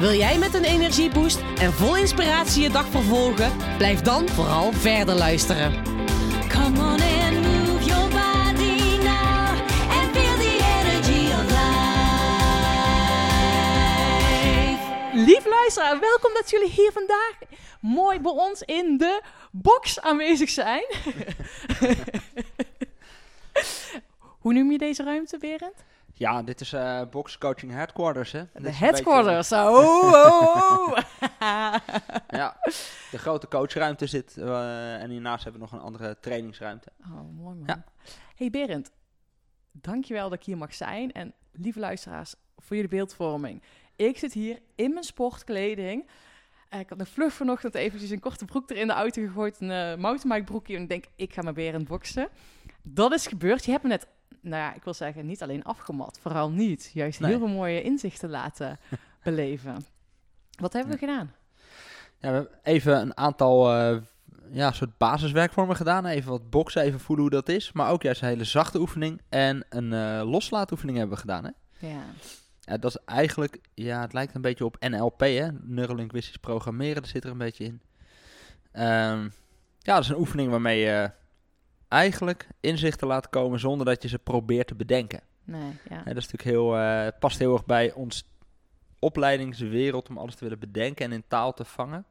Wil jij met een energieboost en vol inspiratie je dag vervolgen? Blijf dan vooral verder luisteren. Come on and move your body now and feel the energy of life. Lief luisteraar, welkom dat jullie hier vandaag mooi bij ons in de box aanwezig zijn. Hoe noem je deze ruimte, Berend? Ja, dit is eh Box Coaching Headquarters, hè? De headquarters. Oh, oh, oh. ja, de grote coachruimte zit eh, en hiernaast hebben we nog een andere trainingsruimte. oh, mooi man. Ja. Hey Berend, dankjewel dat ik hier mag zijn. En lieve luisteraars, voor jullie beeldvorming. Ik zit hier in mijn sportkleding. Eh, ik had een vlug vanochtend eventjes een korte broek er in de auto gegooid. Een uh, mountainbike broekje. En ik denk, ik ga maar Berend boksen. Dat is gebeurd. Je hebt me net, nou ja, ik wil zeggen, niet alleen afgemat. Vooral niet. Juist Nee. heel veel mooie inzichten laten beleven. Wat hebben we gedaan? Ja, we hebben even een aantal eh, ja, soort basiswerkvormen gedaan. Even wat boksen, even voelen hoe dat is. Maar ook juist een hele zachte oefening en een eh loslaatoefening hebben we gedaan, hè? Ja. Ja, dat is eigenlijk, ja, het lijkt een beetje op NLP, hè? Neurolinguistisch programmeren, dat zit er een beetje in. Ehm, ja, dat is een oefening waarmee je eigenlijk inzichten laat komen zonder dat je ze probeert te bedenken. Nee, ja. Dat is natuurlijk heel, eh, past heel erg bij ons opleidingswereld om alles te willen bedenken en in taal te vangen.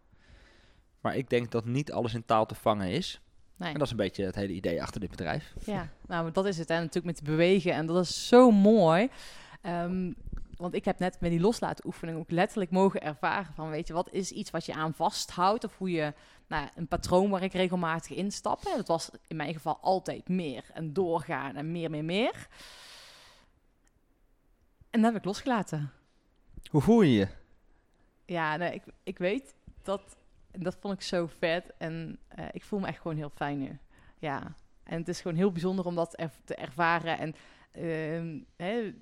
Maar ik denk dat niet alles in taal te vangen is. Nee. En dat is een beetje het hele idee achter dit bedrijf. Ja, nou, maar dat is het. En natuurlijk met bewegen. En dat is zo mooi. Ehm, want ik heb net met die loslaatoefening ook letterlijk mogen ervaren van, weet je, wat is iets wat je aan vasthoudt? Of hoe je, nou, een patroon waar ik regelmatig instap. Hè, dat was in mijn geval altijd meer en doorgaan en meer, meer, meer. En dat heb ik losgelaten. Hoe voel je je? Ja, nee, ik, ik weet dat, dat vond ik zo vet. En eh, ik voel me echt gewoon heel fijn nu. Ja, en het is gewoon heel bijzonder om dat er, te ervaren. En ehm, hè,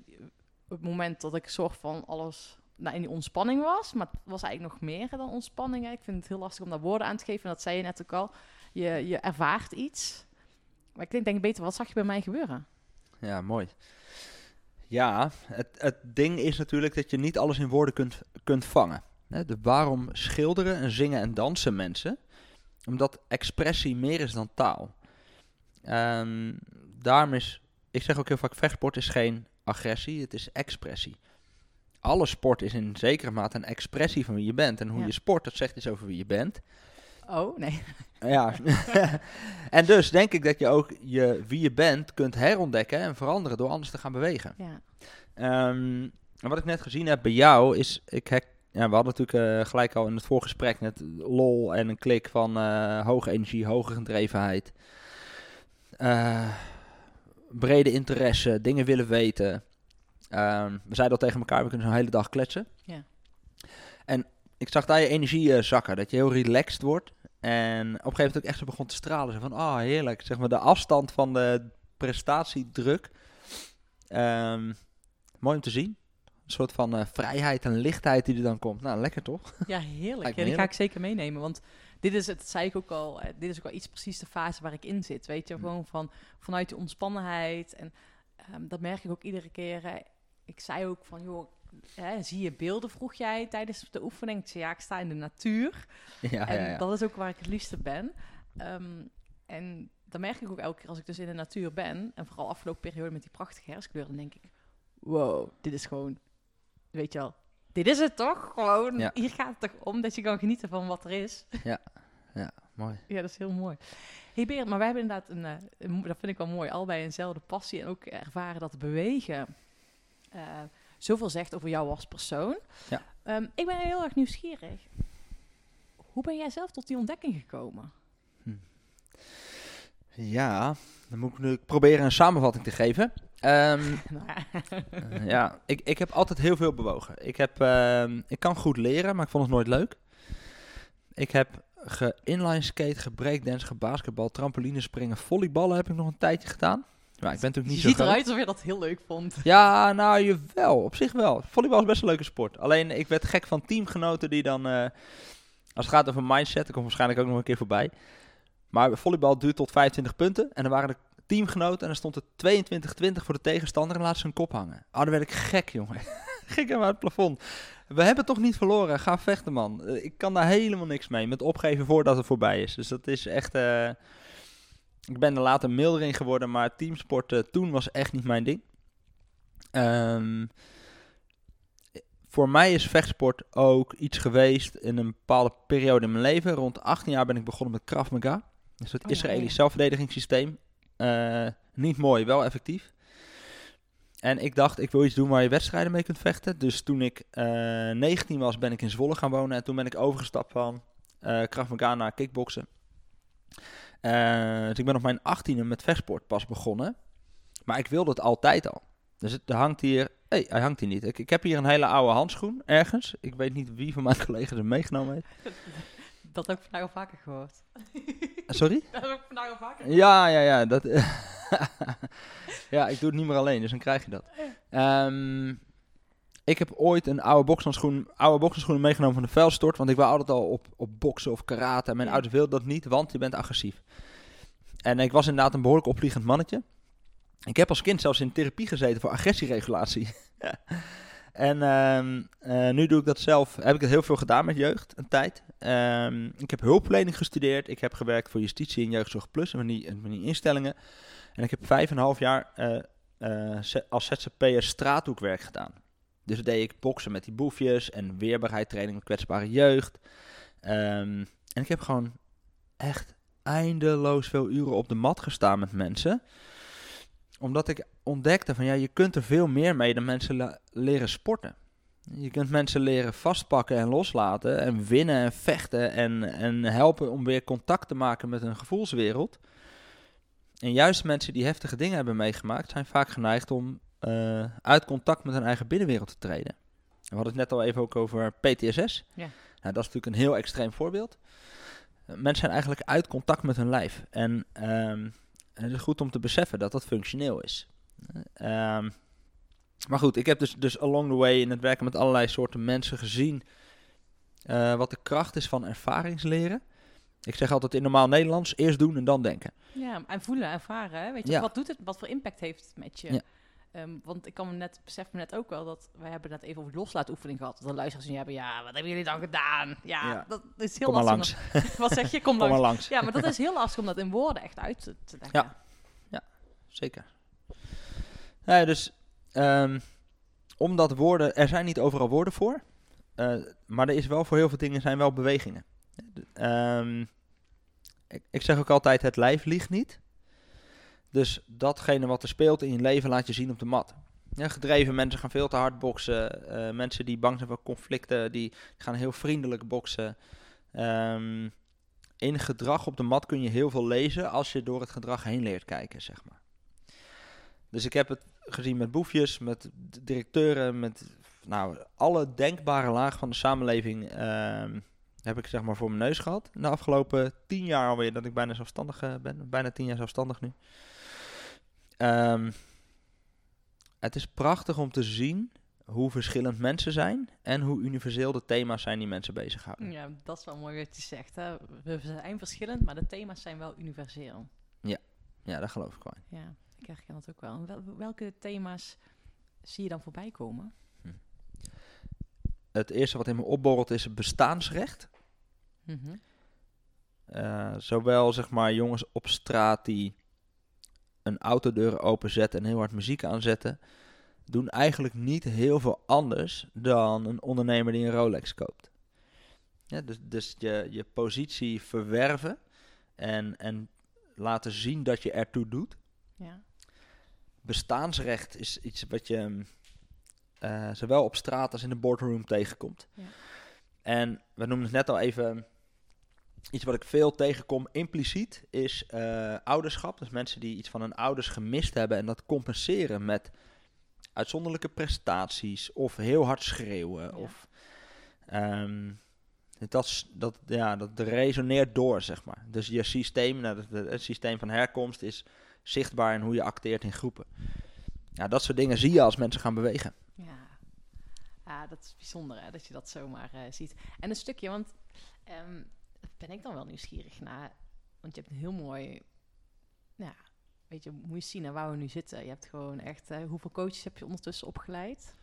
op het moment dat ik zorg van alles nou, in die ontspanning was, maar het was eigenlijk nog meer dan ontspanning. Hè. Ik vind het heel lastig om daar woorden aan te geven. En dat zei je net ook al. Je, je ervaart iets. Maar ik denk, denk beter, wat zag je bij mij gebeuren? Ja, mooi. Ja, het, het ding is natuurlijk dat je niet alles in woorden kunt, kunt vangen. Hè, de, waarom schilderen en zingen en dansen mensen? Omdat expressie meer is dan taal. Ehm, daarom is, ik zeg ook heel vaak, vechtsport is geen agressie, het is expressie. Alle sport is in zekere mate een expressie van wie je bent. En hoe Ja. je sport, dat zegt iets over wie je bent. Oh, nee. Ja, en dus denk ik dat je ook je, wie je bent kunt herontdekken en veranderen door anders te gaan bewegen. Ja. Ehm, en wat ik net gezien heb bij jou is, ik hek, ja, we hadden natuurlijk eh, gelijk al in het voorgesprek net lol en een klik van eh, hoge energie, hoge gedrevenheid, eh, brede interesse, dingen willen weten. Ehm, we zeiden al tegen elkaar, we kunnen zo'n hele dag kletsen. Ja. En ik zag daar je energie eh, zakken, dat je heel relaxed wordt. En op een gegeven moment ook echt zo begon te stralen. Zo van, ah, heerlijk. Zeg maar de afstand van de prestatiedruk. Ehm, mooi om te zien. Een soort van eh, vrijheid en lichtheid die er dan komt. Nou, lekker toch? Ja, heerlijk. Ja, die ga ik zeker meenemen. Want dit is het, zei ik ook al, eh, dit is ook wel iets precies de fase waar ik in zit. Weet je, Hm. gewoon van, vanuit die ontspannenheid. En ehm, dat merk ik ook iedere keer. Ik zei ook van, joh, hè, zie je beelden, vroeg jij tijdens de oefening. Ik zei, ja, ik sta in de natuur. ja, en ja, ja. dat is ook waar ik het liefste ben. Ehm, en dan merk ik ook elke keer als ik dus in de natuur ben. En vooral afgelopen periode met die prachtige herfstkleur. Dan denk ik, wow, dit is gewoon, weet je wel. Dit is het toch? Gewoon, Ja. hier gaat het toch om dat je kan genieten van wat er is. Mooi. Ja, dat is heel mooi. hey Berend, maar wij hebben inderdaad een, eh, een dat vind ik wel mooi, allebei eenzelfde passie en ook ervaren dat bewegen eh, zoveel zegt over jou als persoon. Ja. Ehm, ik ben heel erg nieuwsgierig. Hoe ben jij zelf tot die ontdekking gekomen? Ja, dan moet ik nu proberen een samenvatting te geven. Ehm, Nou, eh, ja, ik, ik heb altijd heel veel bewogen. Ik, heb, ehm, ik kan goed leren, maar ik vond het nooit leuk. Ik heb ge-inline skate, gebreakdance, gebasketbal, trampolinespringen, volleyballen heb ik nog een tijdje gedaan. Maar ik ben natuurlijk je niet zo ziet groot. eruit alsof je dat heel leuk vond. Ja, nou, jawel. Op zich wel. Volleybal is best een leuke sport. Alleen, ik werd gek van teamgenoten die dan... eh, als het gaat over mindset, ik kom waarschijnlijk ook nog een keer voorbij. Maar volleybal duurt tot 25 punten. En dan waren er teamgenoten en dan stond het 22-20 voor de tegenstander en laat ze een kop hangen. Oh, dan werd ik gek, jongen. gek uit het plafond. We hebben toch niet verloren. Ga vechten, man. Eh, Ik kan daar helemaal niks mee. Met opgeven voordat het voorbij is. Dus dat is echt... eh, Ik ben er later milder in geworden, maar teamsport eh, toen was echt niet mijn ding. Ehm, voor mij is vechtsport ook iets geweest in een bepaalde periode in mijn leven. Rond 18 jaar ben ik begonnen met Krav Maga. Dus het Oh Israëlisch ja. zelfverdedigingssysteem. Eh, niet mooi, wel effectief. En ik dacht, ik wil iets doen waar je wedstrijden mee kunt vechten. Dus toen ik eh 19 was, ben ik in Zwolle gaan wonen. En toen ben ik overgestapt van eh Krav Maga naar kickboksen. Eh, dus ik ben op mijn 18e met vechtsport pas begonnen. Maar ik wilde het altijd al. Dus het, er hangt hier... hey, hij hangt hier niet. Ik, ik heb hier een hele oude handschoen ergens. Ik weet niet wie van mijn collega's hem meegenomen heeft. Dat heb ik vandaag al vaker gehoord. Sorry? Dat heb ik vandaag al vaker Ja, ja, ja. Dat, ja, ik doe het niet meer alleen, dus dan krijg je dat. Ehm, ik heb ooit een oude bokshandschoen, oude meegenomen van de vuilstort. Want ik wou altijd al op, op boksen of karate. En mijn ouders wilden dat niet, want je bent agressief. En ik was inderdaad een behoorlijk opvliegend mannetje. Ik heb als kind zelfs in therapie gezeten voor agressieregulatie. en ehm, eh, nu doe ik dat zelf. Heb ik het heel veel gedaan met jeugd, een tijd. Ehm, ik heb hulpverlening gestudeerd. Ik heb gewerkt voor justitie en jeugdzorg plus, en van die, en van die instellingen. En ik heb vijf en een half jaar eh, z- als ZZP'er straathoekwerk gedaan. Dus deed ik boksen met die boefjes en weerbaarheid training kwetsbare jeugd. Ehm, en ik heb gewoon echt eindeloos veel uren op de mat gestaan met mensen. Omdat ik ontdekte van ja, je kunt er veel meer mee dan mensen leren sporten. Je kunt mensen leren vastpakken en loslaten en winnen en vechten en, en helpen om weer contact te maken met hun gevoelswereld. En juist mensen die heftige dingen hebben meegemaakt zijn vaak geneigd om eh, uit contact met hun eigen binnenwereld te treden. We hadden het net al even ook over PTSS. Ja. Nou, dat is natuurlijk een heel extreem voorbeeld. Eh, mensen zijn eigenlijk uit contact met hun lijf. En ehm, het is goed om te beseffen dat dat functioneel is. Ehm, maar goed, ik heb dus, dus along the way in het werken met allerlei soorten mensen gezien eh, wat de kracht is van ervaringsleren. Ik zeg altijd in normaal Nederlands, eerst doen en dan denken. Ja, en voelen, ervaren. Hè? Weet je, Ja. wat doet het? Wat voor impact heeft het met je? Ja. Ehm, want ik kan me net, besef me net ook wel dat wij hebben net even over de loslaatoefening gehad. Dat de luisteraars nu hebben, ja, wat hebben jullie dan gedaan? Ja, Ja. dat is heel Kom maar lastig. langs. om- Wat zeg je? Kom Kom langs. maar langs. Ja, maar dat is heel lastig om dat in woorden echt uit te, te leggen. Ja. Zeker. Ja, dus ehm, omdat woorden, er zijn niet overal woorden voor, eh, maar er is wel voor heel veel dingen zijn wel bewegingen. Ehm, ik, ik zeg ook altijd, het lijf liegt niet. Dus datgene wat er speelt in je leven laat je zien op de mat. Ja, gedreven mensen gaan veel te hard boksen. Eh, mensen die bang zijn voor conflicten, die gaan heel vriendelijk boksen. Ehm, in gedrag op de mat kun je heel veel lezen als je door het gedrag heen leert kijken, zeg maar. Dus ik heb het gezien met boefjes, met directeuren, met nou, alle denkbare lagen van de samenleving ehm, heb ik zeg maar voor mijn neus gehad. De afgelopen tien jaar alweer dat ik bijna zelfstandig eh, ben. Bijna tien jaar zelfstandig nu. Ehm, het is prachtig om te zien hoe verschillend mensen zijn en hoe universeel de thema's zijn die mensen bezighouden. Ja, dat is wel mooi wat je zegt. Hè? We zijn verschillend, maar de thema's zijn wel universeel. Ja, daar geloof ik wel. Ja, ik herken dat ook wel. Welke thema's zie je dan voorbij komen? Het eerste wat in me opborrelt is het bestaansrecht. Mhm. Eh, zowel zeg maar jongens op straat die een autodeur openzetten en heel hard muziek aanzetten, doen eigenlijk niet heel veel anders dan een ondernemer die een Rolex koopt. Ja, dus dus je, je positie verwerven en, en laten zien dat je ertoe doet. Ja. Bestaansrecht is iets wat je eh, zowel op straat als in de boardroom tegenkomt. Ja. En we noemden het net al even iets wat ik veel tegenkom impliciet is eh, ouderschap. Dus mensen die iets van hun ouders gemist hebben en dat compenseren met uitzonderlijke prestaties of heel hard schreeuwen. Ja. Of, ehm, Dat, dat, ja, dat resoneert door, zeg maar. Dus je systeem, nou, het systeem van herkomst is zichtbaar in hoe je acteert in groepen. Ja, dat soort dingen zie je als mensen gaan bewegen. Ja. ja, dat is bijzonder hè, dat je dat zomaar eh, ziet. En een stukje, want ehm, ben ik dan wel nieuwsgierig naar. Want je hebt een heel mooi, nou, ja, weet je, moet je zien naar waar we nu zitten. Je hebt gewoon echt, eh, hoeveel coaches heb je ondertussen opgeleid?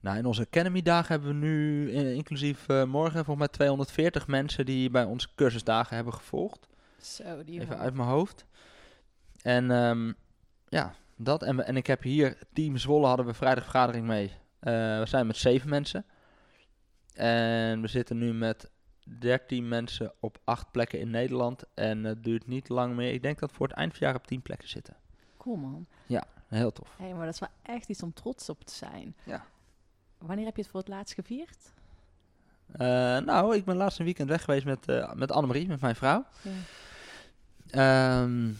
Nou, in onze Academy dagen hebben we nu, eh, inclusief eh, morgen, volgens mij 240 mensen die bij onze cursusdagen hebben gevolgd. Zo, die Even uit mijn hoofd. En ehm, ja, dat. En, ik heb hier, Team Zwolle hadden we vrijdag vergadering mee. We zijn met zeven mensen. En we zitten nu met 13 mensen op acht plekken in Nederland. En het duurt niet lang meer. Ik denk dat we voor het eind van het jaar op 10 plekken zitten. Cool man. Heel tof. Hé, maar dat is wel echt iets om trots op te zijn. Ja. Wanneer heb je het voor het laatst gevierd? Eh, nou, ik ben laatst een weekend weg geweest met, eh met Annemarie, met mijn vrouw. Ja. Ehm,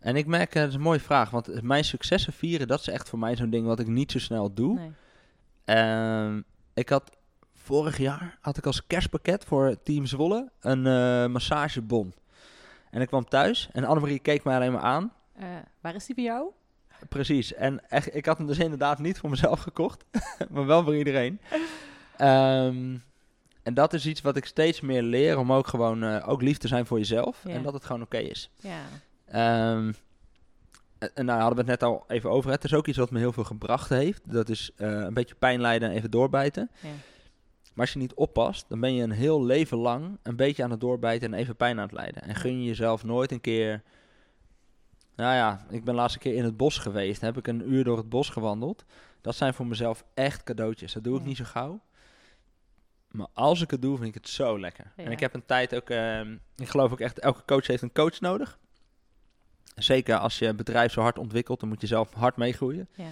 en ik merk, eh, dat is een mooie vraag, want mijn successen vieren, dat is echt voor mij zo'n ding wat ik niet zo snel doe. Nee. Ehm, ik had vorig jaar had ik als kerstpakket voor Team Zwolle een eh, massagebon. En ik kwam thuis en Annemarie keek mij alleen maar aan. Eh, waar is die bij jou? Precies. En echt, ik had hem dus inderdaad niet voor mezelf gekocht, maar wel voor iedereen. Ehm, en dat is iets wat ik steeds meer leer om ook gewoon eh, ook lief te zijn voor jezelf. En dat het gewoon oké is. Ja. Ehm, en en nou hadden we het net al even over. Het is ook iets wat me heel veel gebracht heeft. Dat is een beetje pijn lijden en even doorbijten. Ja. Maar als je niet oppast, dan ben je een heel leven lang een beetje aan het doorbijten en even pijn aan het lijden. En gun je jezelf nooit een keer... Nou ja, ik ben laatst een keer in het bos geweest. Heb ik een uur door het bos gewandeld. Dat zijn voor mezelf echt cadeautjes. Dat doe ik Ja. niet zo gauw. Maar als ik het doe, vind ik het zo lekker. Ja. En ik heb een tijd ook... ehm, ik geloof ook echt, elke coach heeft een coach nodig. Zeker als je bedrijf zo hard ontwikkelt, dan moet je zelf hard meegroeien. Ja.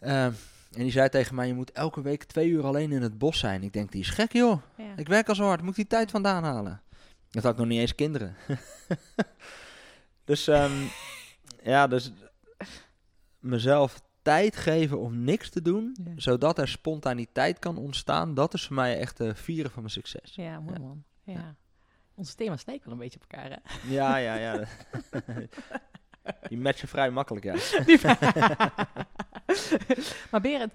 Ehm, en die zei tegen mij, je moet elke week twee uur alleen in het bos zijn. Ik denk, die is gek joh. Ja. Ik werk al zo hard, moet ik die tijd vandaan halen? Dat had ik nog niet eens kinderen. dus ehm, ja, dus mezelf tijd geven om niks te doen, Ja. zodat er spontaniteit kan ontstaan, dat is voor mij echt de vieren van mijn succes. Ja, mooi Ja. man. Ja. Onze thema's lijken wel een beetje op elkaar, hè? Ja, ja, ja. Die matchen vrij makkelijk, ja. maar Berend,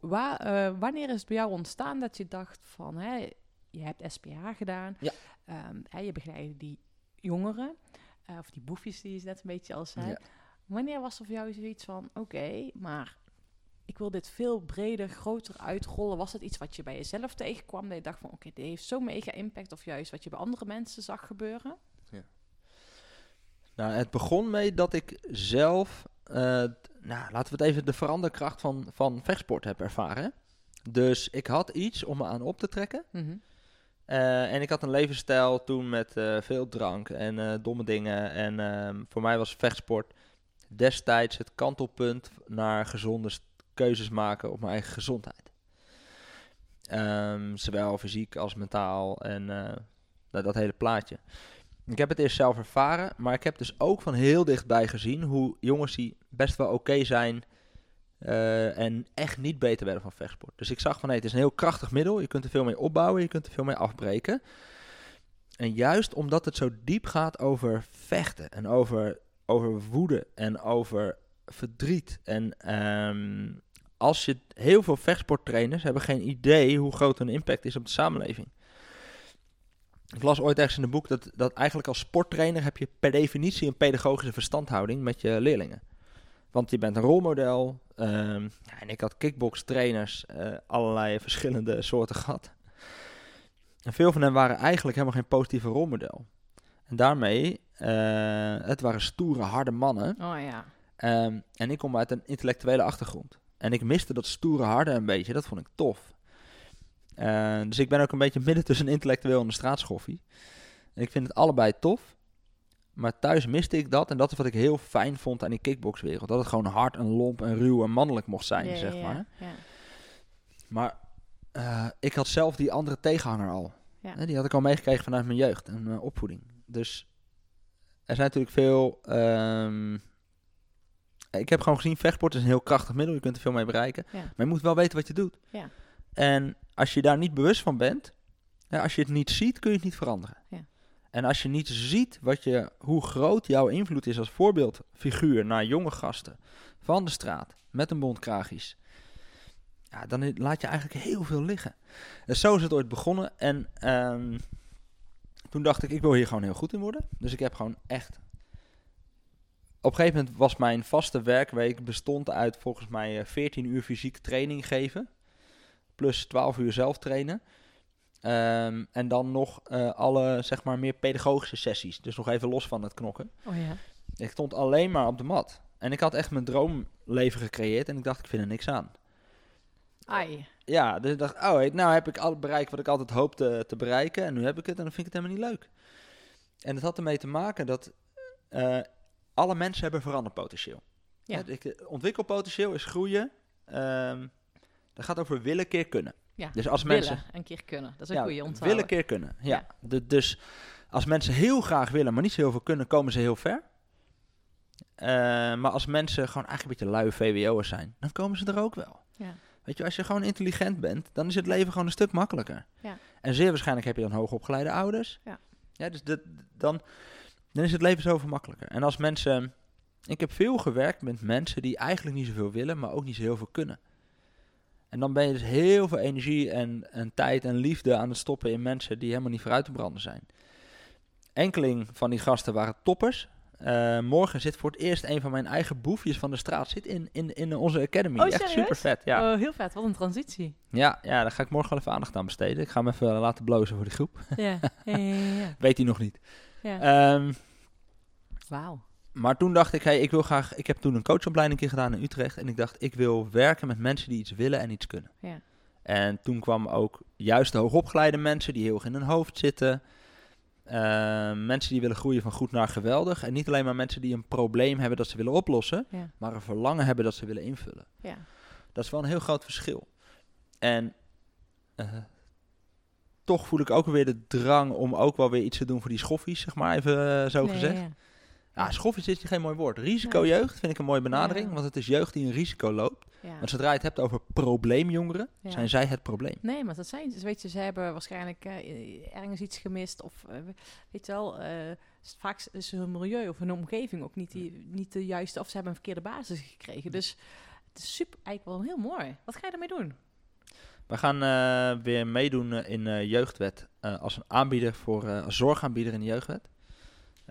waar, eh, wanneer is het bij jou ontstaan dat je dacht van, hè, je hebt SPH gedaan, Ja. Ehm, hè, je begeleidt die jongeren, eh, of die boefjes die je net een beetje al zei. Ja. Wanneer was er voor jou zoiets van, oké, maar ik wil dit veel breder, groter uitrollen? Was het iets wat je bij jezelf tegenkwam, dat je dacht van, oké, dit heeft zo'n mega impact, of juist wat je bij andere mensen zag gebeuren? Nou, het begon mee dat ik zelf, nou, laten we het even de veranderkracht van, van vechtsport heb ervaren. Dus ik had iets om me aan op te trekken. Mhm. Eh, en ik had een levensstijl toen met eh, veel drank en eh, domme dingen. En ehm, voor mij was vechtsport destijds het kantelpunt naar gezonde keuzes maken op mijn eigen gezondheid. Ehm, zowel fysiek als mentaal en eh, dat hele plaatje. Ik heb het eerst zelf ervaren, maar ik heb dus ook van heel dichtbij gezien hoe jongens die best wel oké zijn eh, en echt niet beter werden van vechtsport. Dus ik zag van nee, het is een heel krachtig middel. Je kunt er veel mee opbouwen, je kunt er veel mee afbreken. En juist omdat het zo diep gaat over vechten en over, over woede en over verdriet. En ehm, als je heel veel vechtsporttrainers hebben geen idee hoe groot hun impact is op de samenleving. Ik las ooit ergens in een boek dat, dat eigenlijk als sporttrainer heb je per definitie een pedagogische verstandhouding met je leerlingen. Want je bent een rolmodel. ehm, ja, en ik had kickbox trainers, eh, allerlei verschillende soorten gehad. En veel van hen waren eigenlijk helemaal geen positieve rolmodel. En daarmee, eh, het waren stoere, harde mannen. Oh ja. Ehm, en ik kom uit een intellectuele achtergrond. En ik miste dat stoere harde een beetje. Dat vond ik tof. Eh, dus ik ben ook een beetje midden tussen een intellectueel en een straatschoffie. En ik vind het allebei tof. Maar thuis miste ik dat. En dat is wat ik heel fijn vond aan die kickboxwereld. Dat het gewoon hard en lomp en ruw en mannelijk mocht zijn, Ja, zeg ja, maar. Ja. Maar eh, ik had zelf die andere tegenhanger al. Die had ik al meegekregen vanuit mijn jeugd en mijn opvoeding. Dus er zijn natuurlijk veel... ehm, ik heb gewoon gezien, vechtsport is een heel krachtig middel. Je kunt er veel mee bereiken. Maar je moet wel weten wat je doet. Ja. En als je daar niet bewust van bent, als je het niet ziet, kun je het niet veranderen. Ja. En als je niet ziet wat je, hoe groot jouw invloed is als voorbeeldfiguur naar jonge gasten van de straat met een bondkraagjes, ja, dan laat je eigenlijk heel veel liggen. En zo is het ooit begonnen. En ehm, toen dacht ik, ik wil hier gewoon heel goed in worden. Dus ik heb gewoon echt. Op een gegeven moment was mijn vaste werkweek bestond uit volgens mij eh, 14 uur fysiek training geven. Plus 12 uur zelf trainen. Ehm, en dan nog eh, alle, zeg maar, meer pedagogische sessies. Dus nog even los van het knokken. Oh ja. Ik stond alleen maar op de mat. En ik had echt mijn droomleven gecreëerd. En ik dacht, ik vind er niks aan. Ai. Ja, dus ik dacht, oh, nou heb ik al bereikt wat ik altijd hoopte te bereiken. En nu heb ik het en dan vind ik het helemaal niet leuk. En het had ermee te maken dat eh, alle mensen hebben veranderpotentieel. Ja. Ik- eh, ontwikkelpotentieel is groeien. Ehm dat gaat over willen keer kunnen. Ja. Dus als willen mensen een keer kunnen. Dat is een ja, goede onthouden. willen keer kunnen. Ja. Ja. De- dus als mensen heel graag willen, maar niet zo heel veel kunnen, komen ze heel ver. Eh, maar als mensen gewoon eigenlijk een beetje lui VWO'ers zijn, dan komen ze er ook wel. Ja. Weet je, als je gewoon intelligent bent, dan is het leven gewoon een stuk makkelijker. Ja. En zeer waarschijnlijk heb je dan hoogopgeleide ouders. Ja. Ja, dus dan, dan is het leven zoveel makkelijker. En als mensen... Ik heb veel gewerkt met mensen die eigenlijk niet zoveel willen, maar ook niet zo heel veel kunnen. En dan ben je dus heel veel energie en, en tijd en liefde aan het stoppen in mensen die helemaal niet vooruit te branden zijn. Enkeling van die gasten waren toppers. Eh, morgen zit voor het eerst een van mijn eigen boefjes van de straat zit in, in, in onze academy. Oh, Echt serieus? super vet. Ja. Oh, heel vet. Wat een transitie. Ja, ja, daar ga ik morgen wel even aandacht aan besteden. Ik ga hem even laten blozen voor die groep. Ja. ja, ja, ja. Weet hij nog niet. ja. Ehm, Wauw. Maar toen dacht ik, hey, ik wil graag. Ik heb toen een coachopleiding een keer gedaan in Utrecht. En ik dacht, ik wil werken met mensen die iets willen en iets kunnen. Ja. En toen kwam ook juist de hoogopgeleide mensen die heel erg in hun hoofd zitten. Ehm, mensen die willen groeien van goed naar geweldig. En niet alleen maar mensen die een probleem hebben dat ze willen oplossen, Ja. maar een verlangen hebben dat ze willen invullen. Ja. Dat is wel een heel groot verschil. En eh, toch voel ik ook weer de drang om ook wel weer iets te doen voor die schoffies, zeg maar even eh, zo Nee, gezegd. ja. Ja, schoffies is geen mooi woord. Risicojeugd vind ik een mooie benadering, Ja. want het is jeugd die een risico loopt. Ja. Want zodra je het hebt over probleemjongeren, Ja. zijn zij het probleem. Nee, maar dat zijn ze. Weet je, ze hebben waarschijnlijk eh, ergens iets gemist. Of eh, weet je wel, eh, vaak is hun milieu of hun omgeving ook niet, die, niet de juiste. Of ze hebben een verkeerde basis gekregen. Dus het is super, eigenlijk wel heel mooi. Wat ga je daarmee doen? We gaan weer meedoen in jeugdwet als een aanbieder voor als zorgaanbieder in de jeugdwet.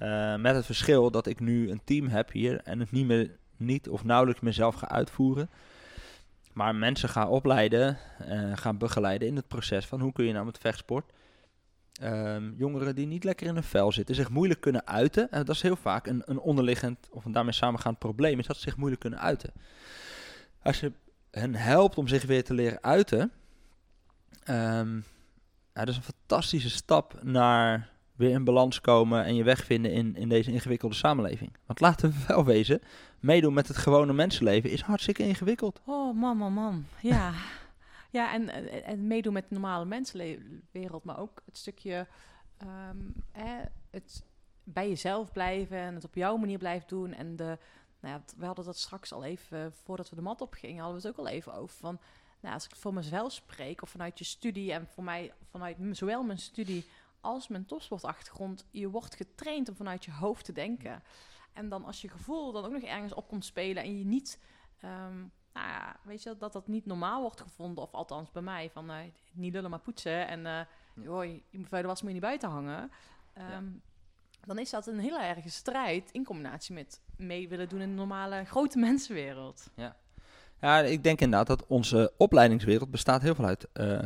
Eh, met het verschil dat ik nu een team heb hier en het niet meer niet of nauwelijks meer zelf ga uitvoeren. Maar mensen gaan opleiden, eh, gaan begeleiden in het proces van hoe kun je nou met vechtsport ehm, jongeren die niet lekker in hun vel zitten, zich moeilijk kunnen uiten. En dat is heel vaak een, een onderliggend of een daarmee samengaand probleem, is dat ze zich moeilijk kunnen uiten. Als je hen helpt om zich weer te leren uiten, Ehm dat is een fantastische stap naar weer in balans komen en je weg vinden in, in deze ingewikkelde samenleving. Want laten we wel wezen, meedoen met het gewone mensenleven is hartstikke ingewikkeld. Oh, man, man, man. Ja. ja, en, en, en meedoen met de normale mensenwereld. Maar ook het stukje ehm, het bij jezelf blijven en het op jouw manier blijven doen. En de, nou ja, we hadden dat straks al even, voordat we de mat op gingen, hadden we het ook al even over. Van, nou, als ik voor mezelf spreek, of vanuit je studie en voor mij, vanuit zowel mijn studie als mijn topsportachtergrond, je wordt getraind om vanuit je hoofd te denken. En dan als je gevoel dan ook nog ergens op komt spelen en je niet, ehm, nou ja, weet je, dat dat niet normaal wordt gevonden, of althans bij mij, van eh, niet lullen maar poetsen en eh joh, je de was moet je niet buiten hangen. Ehm, Dan is dat een heel erge strijd in combinatie met mee willen doen in de normale grote mensenwereld. Ja, ik denk inderdaad dat onze opleidingswereld bestaat heel veel uit eh,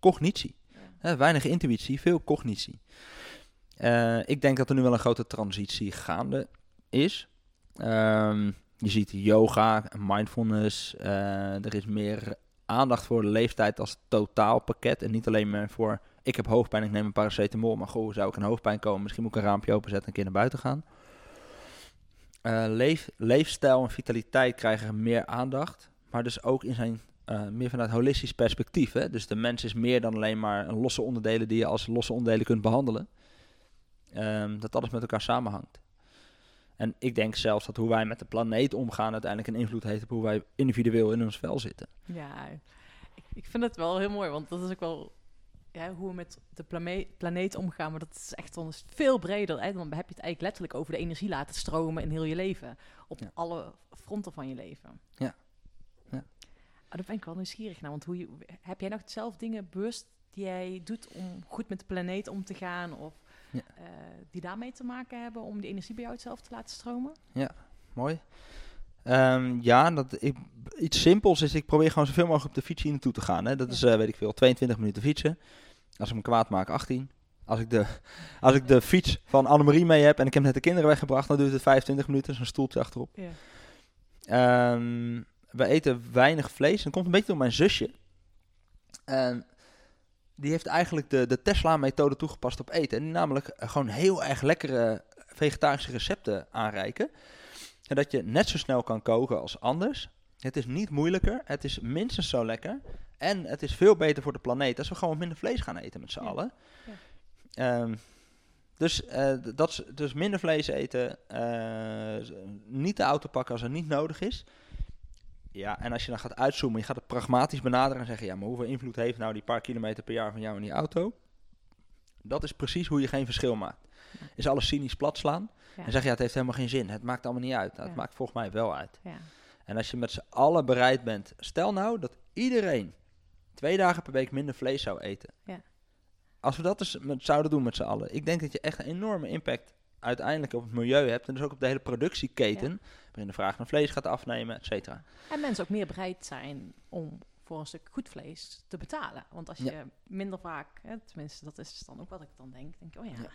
cognitie. Weinig intuïtie, veel cognitie. Eh, ik denk dat er nu wel een grote transitie gaande is. Ehm, je ziet yoga, mindfulness. eh, er is meer aandacht voor de leeftijd als totaalpakket. En niet alleen maar voor, ik heb hoofdpijn, ik neem een paracetamol. Maar goh, zou ik een hoofdpijn komen? Misschien moet ik een raampje openzetten en een keer naar buiten gaan. Eh, leef, leefstijl en vitaliteit krijgen meer aandacht. Maar dus ook in zijn eh, meer vanuit holistisch perspectief. Hè? Dus de mens is meer dan alleen maar een losse onderdelen die je als losse onderdelen kunt behandelen. Ehm, dat alles met elkaar samenhangt. En ik denk zelfs dat hoe wij met de planeet omgaan uiteindelijk een invloed heeft op hoe wij individueel in ons vel zitten. Ja, ik, ik vind het wel heel mooi, want dat is ook wel ja, hoe we met de planeet omgaan. Maar dat is echt dan veel breder. Hè? Dan heb je het eigenlijk letterlijk over de energie laten stromen in heel je leven. Op Ja. alle fronten van je leven. Ja. Oh, daar ben ik wel nieuwsgierig naar. Want hoe je, heb jij nog zelf dingen bewust die jij doet om goed met de planeet om te gaan? Of Ja. eh, die daarmee te maken hebben om die energie bij jou zelf te laten stromen? Mooi. Ehm, ja, dat, ik, iets simpels is, ik probeer gewoon zoveel mogelijk op de fiets hier naartoe te gaan. Hè. Dat Ja. is, eh, weet ik veel, 22 minuten fietsen. Als ik me kwaad maak, 18. Als ik, de, als ik de fiets van Annemarie mee heb en ik heb net de kinderen weggebracht, dan duurt het 25 minuten, zo'n stoeltje achterop. Ja. Ehm, we eten weinig vlees. Dat komt een beetje door mijn zusje. En die heeft eigenlijk de, de Tesla-methode toegepast op eten. En die namelijk eh, gewoon heel erg lekkere vegetarische recepten aanreiken. En dat je net zo snel kan koken als anders. Het is niet moeilijker. Het is minstens zo lekker. En het is veel beter voor de planeet als we gewoon minder vlees gaan eten met z'n Ja. allen. Ehm, dus, eh, dat is, dus minder vlees eten. eh, niet de auto pakken als het niet nodig is. Ja, en als je dan gaat uitzoomen, je gaat het pragmatisch benaderen en zeggen: ja, maar hoeveel invloed heeft nou die paar kilometer per jaar van jou in die auto? Dat is precies hoe je geen verschil maakt. Is alles cynisch plat slaan Ja. en zeg je: ja, het heeft helemaal geen zin. Het maakt allemaal niet uit. Nou, Het Ja. maakt volgens mij wel uit. Ja. En als je met z'n allen bereid bent, stel nou dat iedereen twee dagen per week minder vlees zou eten. Ja. Als we dat dus met, zouden doen met z'n allen, ik denk dat je echt een enorme impact uiteindelijk op het milieu hebt en dus ook op de hele productieketen, waarin de vraag naar vlees gaat afnemen, et cetera. En mensen ook meer bereid zijn om voor een stuk goed vlees te betalen. Want als je Ja. minder vaak, hè, tenminste dat is dan ook wat ik dan denk, denk ik, oh ja, Ja.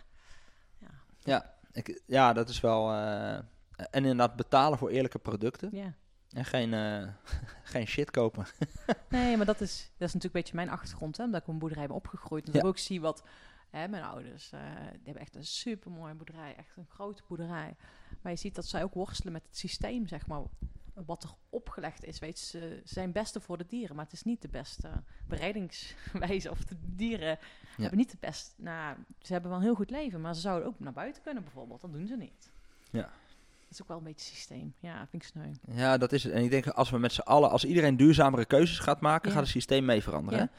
ja, Ja, ik, ja dat is wel. eh, en inderdaad betalen voor eerlijke producten ja. en geen, eh, geen shit kopen. Nee, maar dat is, dat is natuurlijk een beetje mijn achtergrond, hè, omdat ik op een boerderij ben opgegroeid. En Ja. ik ook zie wat hè, mijn ouders, eh, die hebben echt een super mooie boerderij, echt een grote boerderij. Maar je ziet dat zij ook worstelen met het systeem, zeg maar, wat er opgelegd is. Weet je, ze zijn beste voor de dieren, maar het is niet de beste bereidingswijze. Of de dieren hebben niet de best. Nou, ze hebben wel een heel goed leven, maar ze zouden ook naar buiten kunnen bijvoorbeeld. Dat doen ze niet. Ja. Dat is ook wel een beetje systeem. Ja, vind ik sneu. Ja, dat is het. En ik denk als we met z'n allen, als iedereen duurzamere keuzes gaat maken, Ja. gaat het systeem mee veranderen. Ja.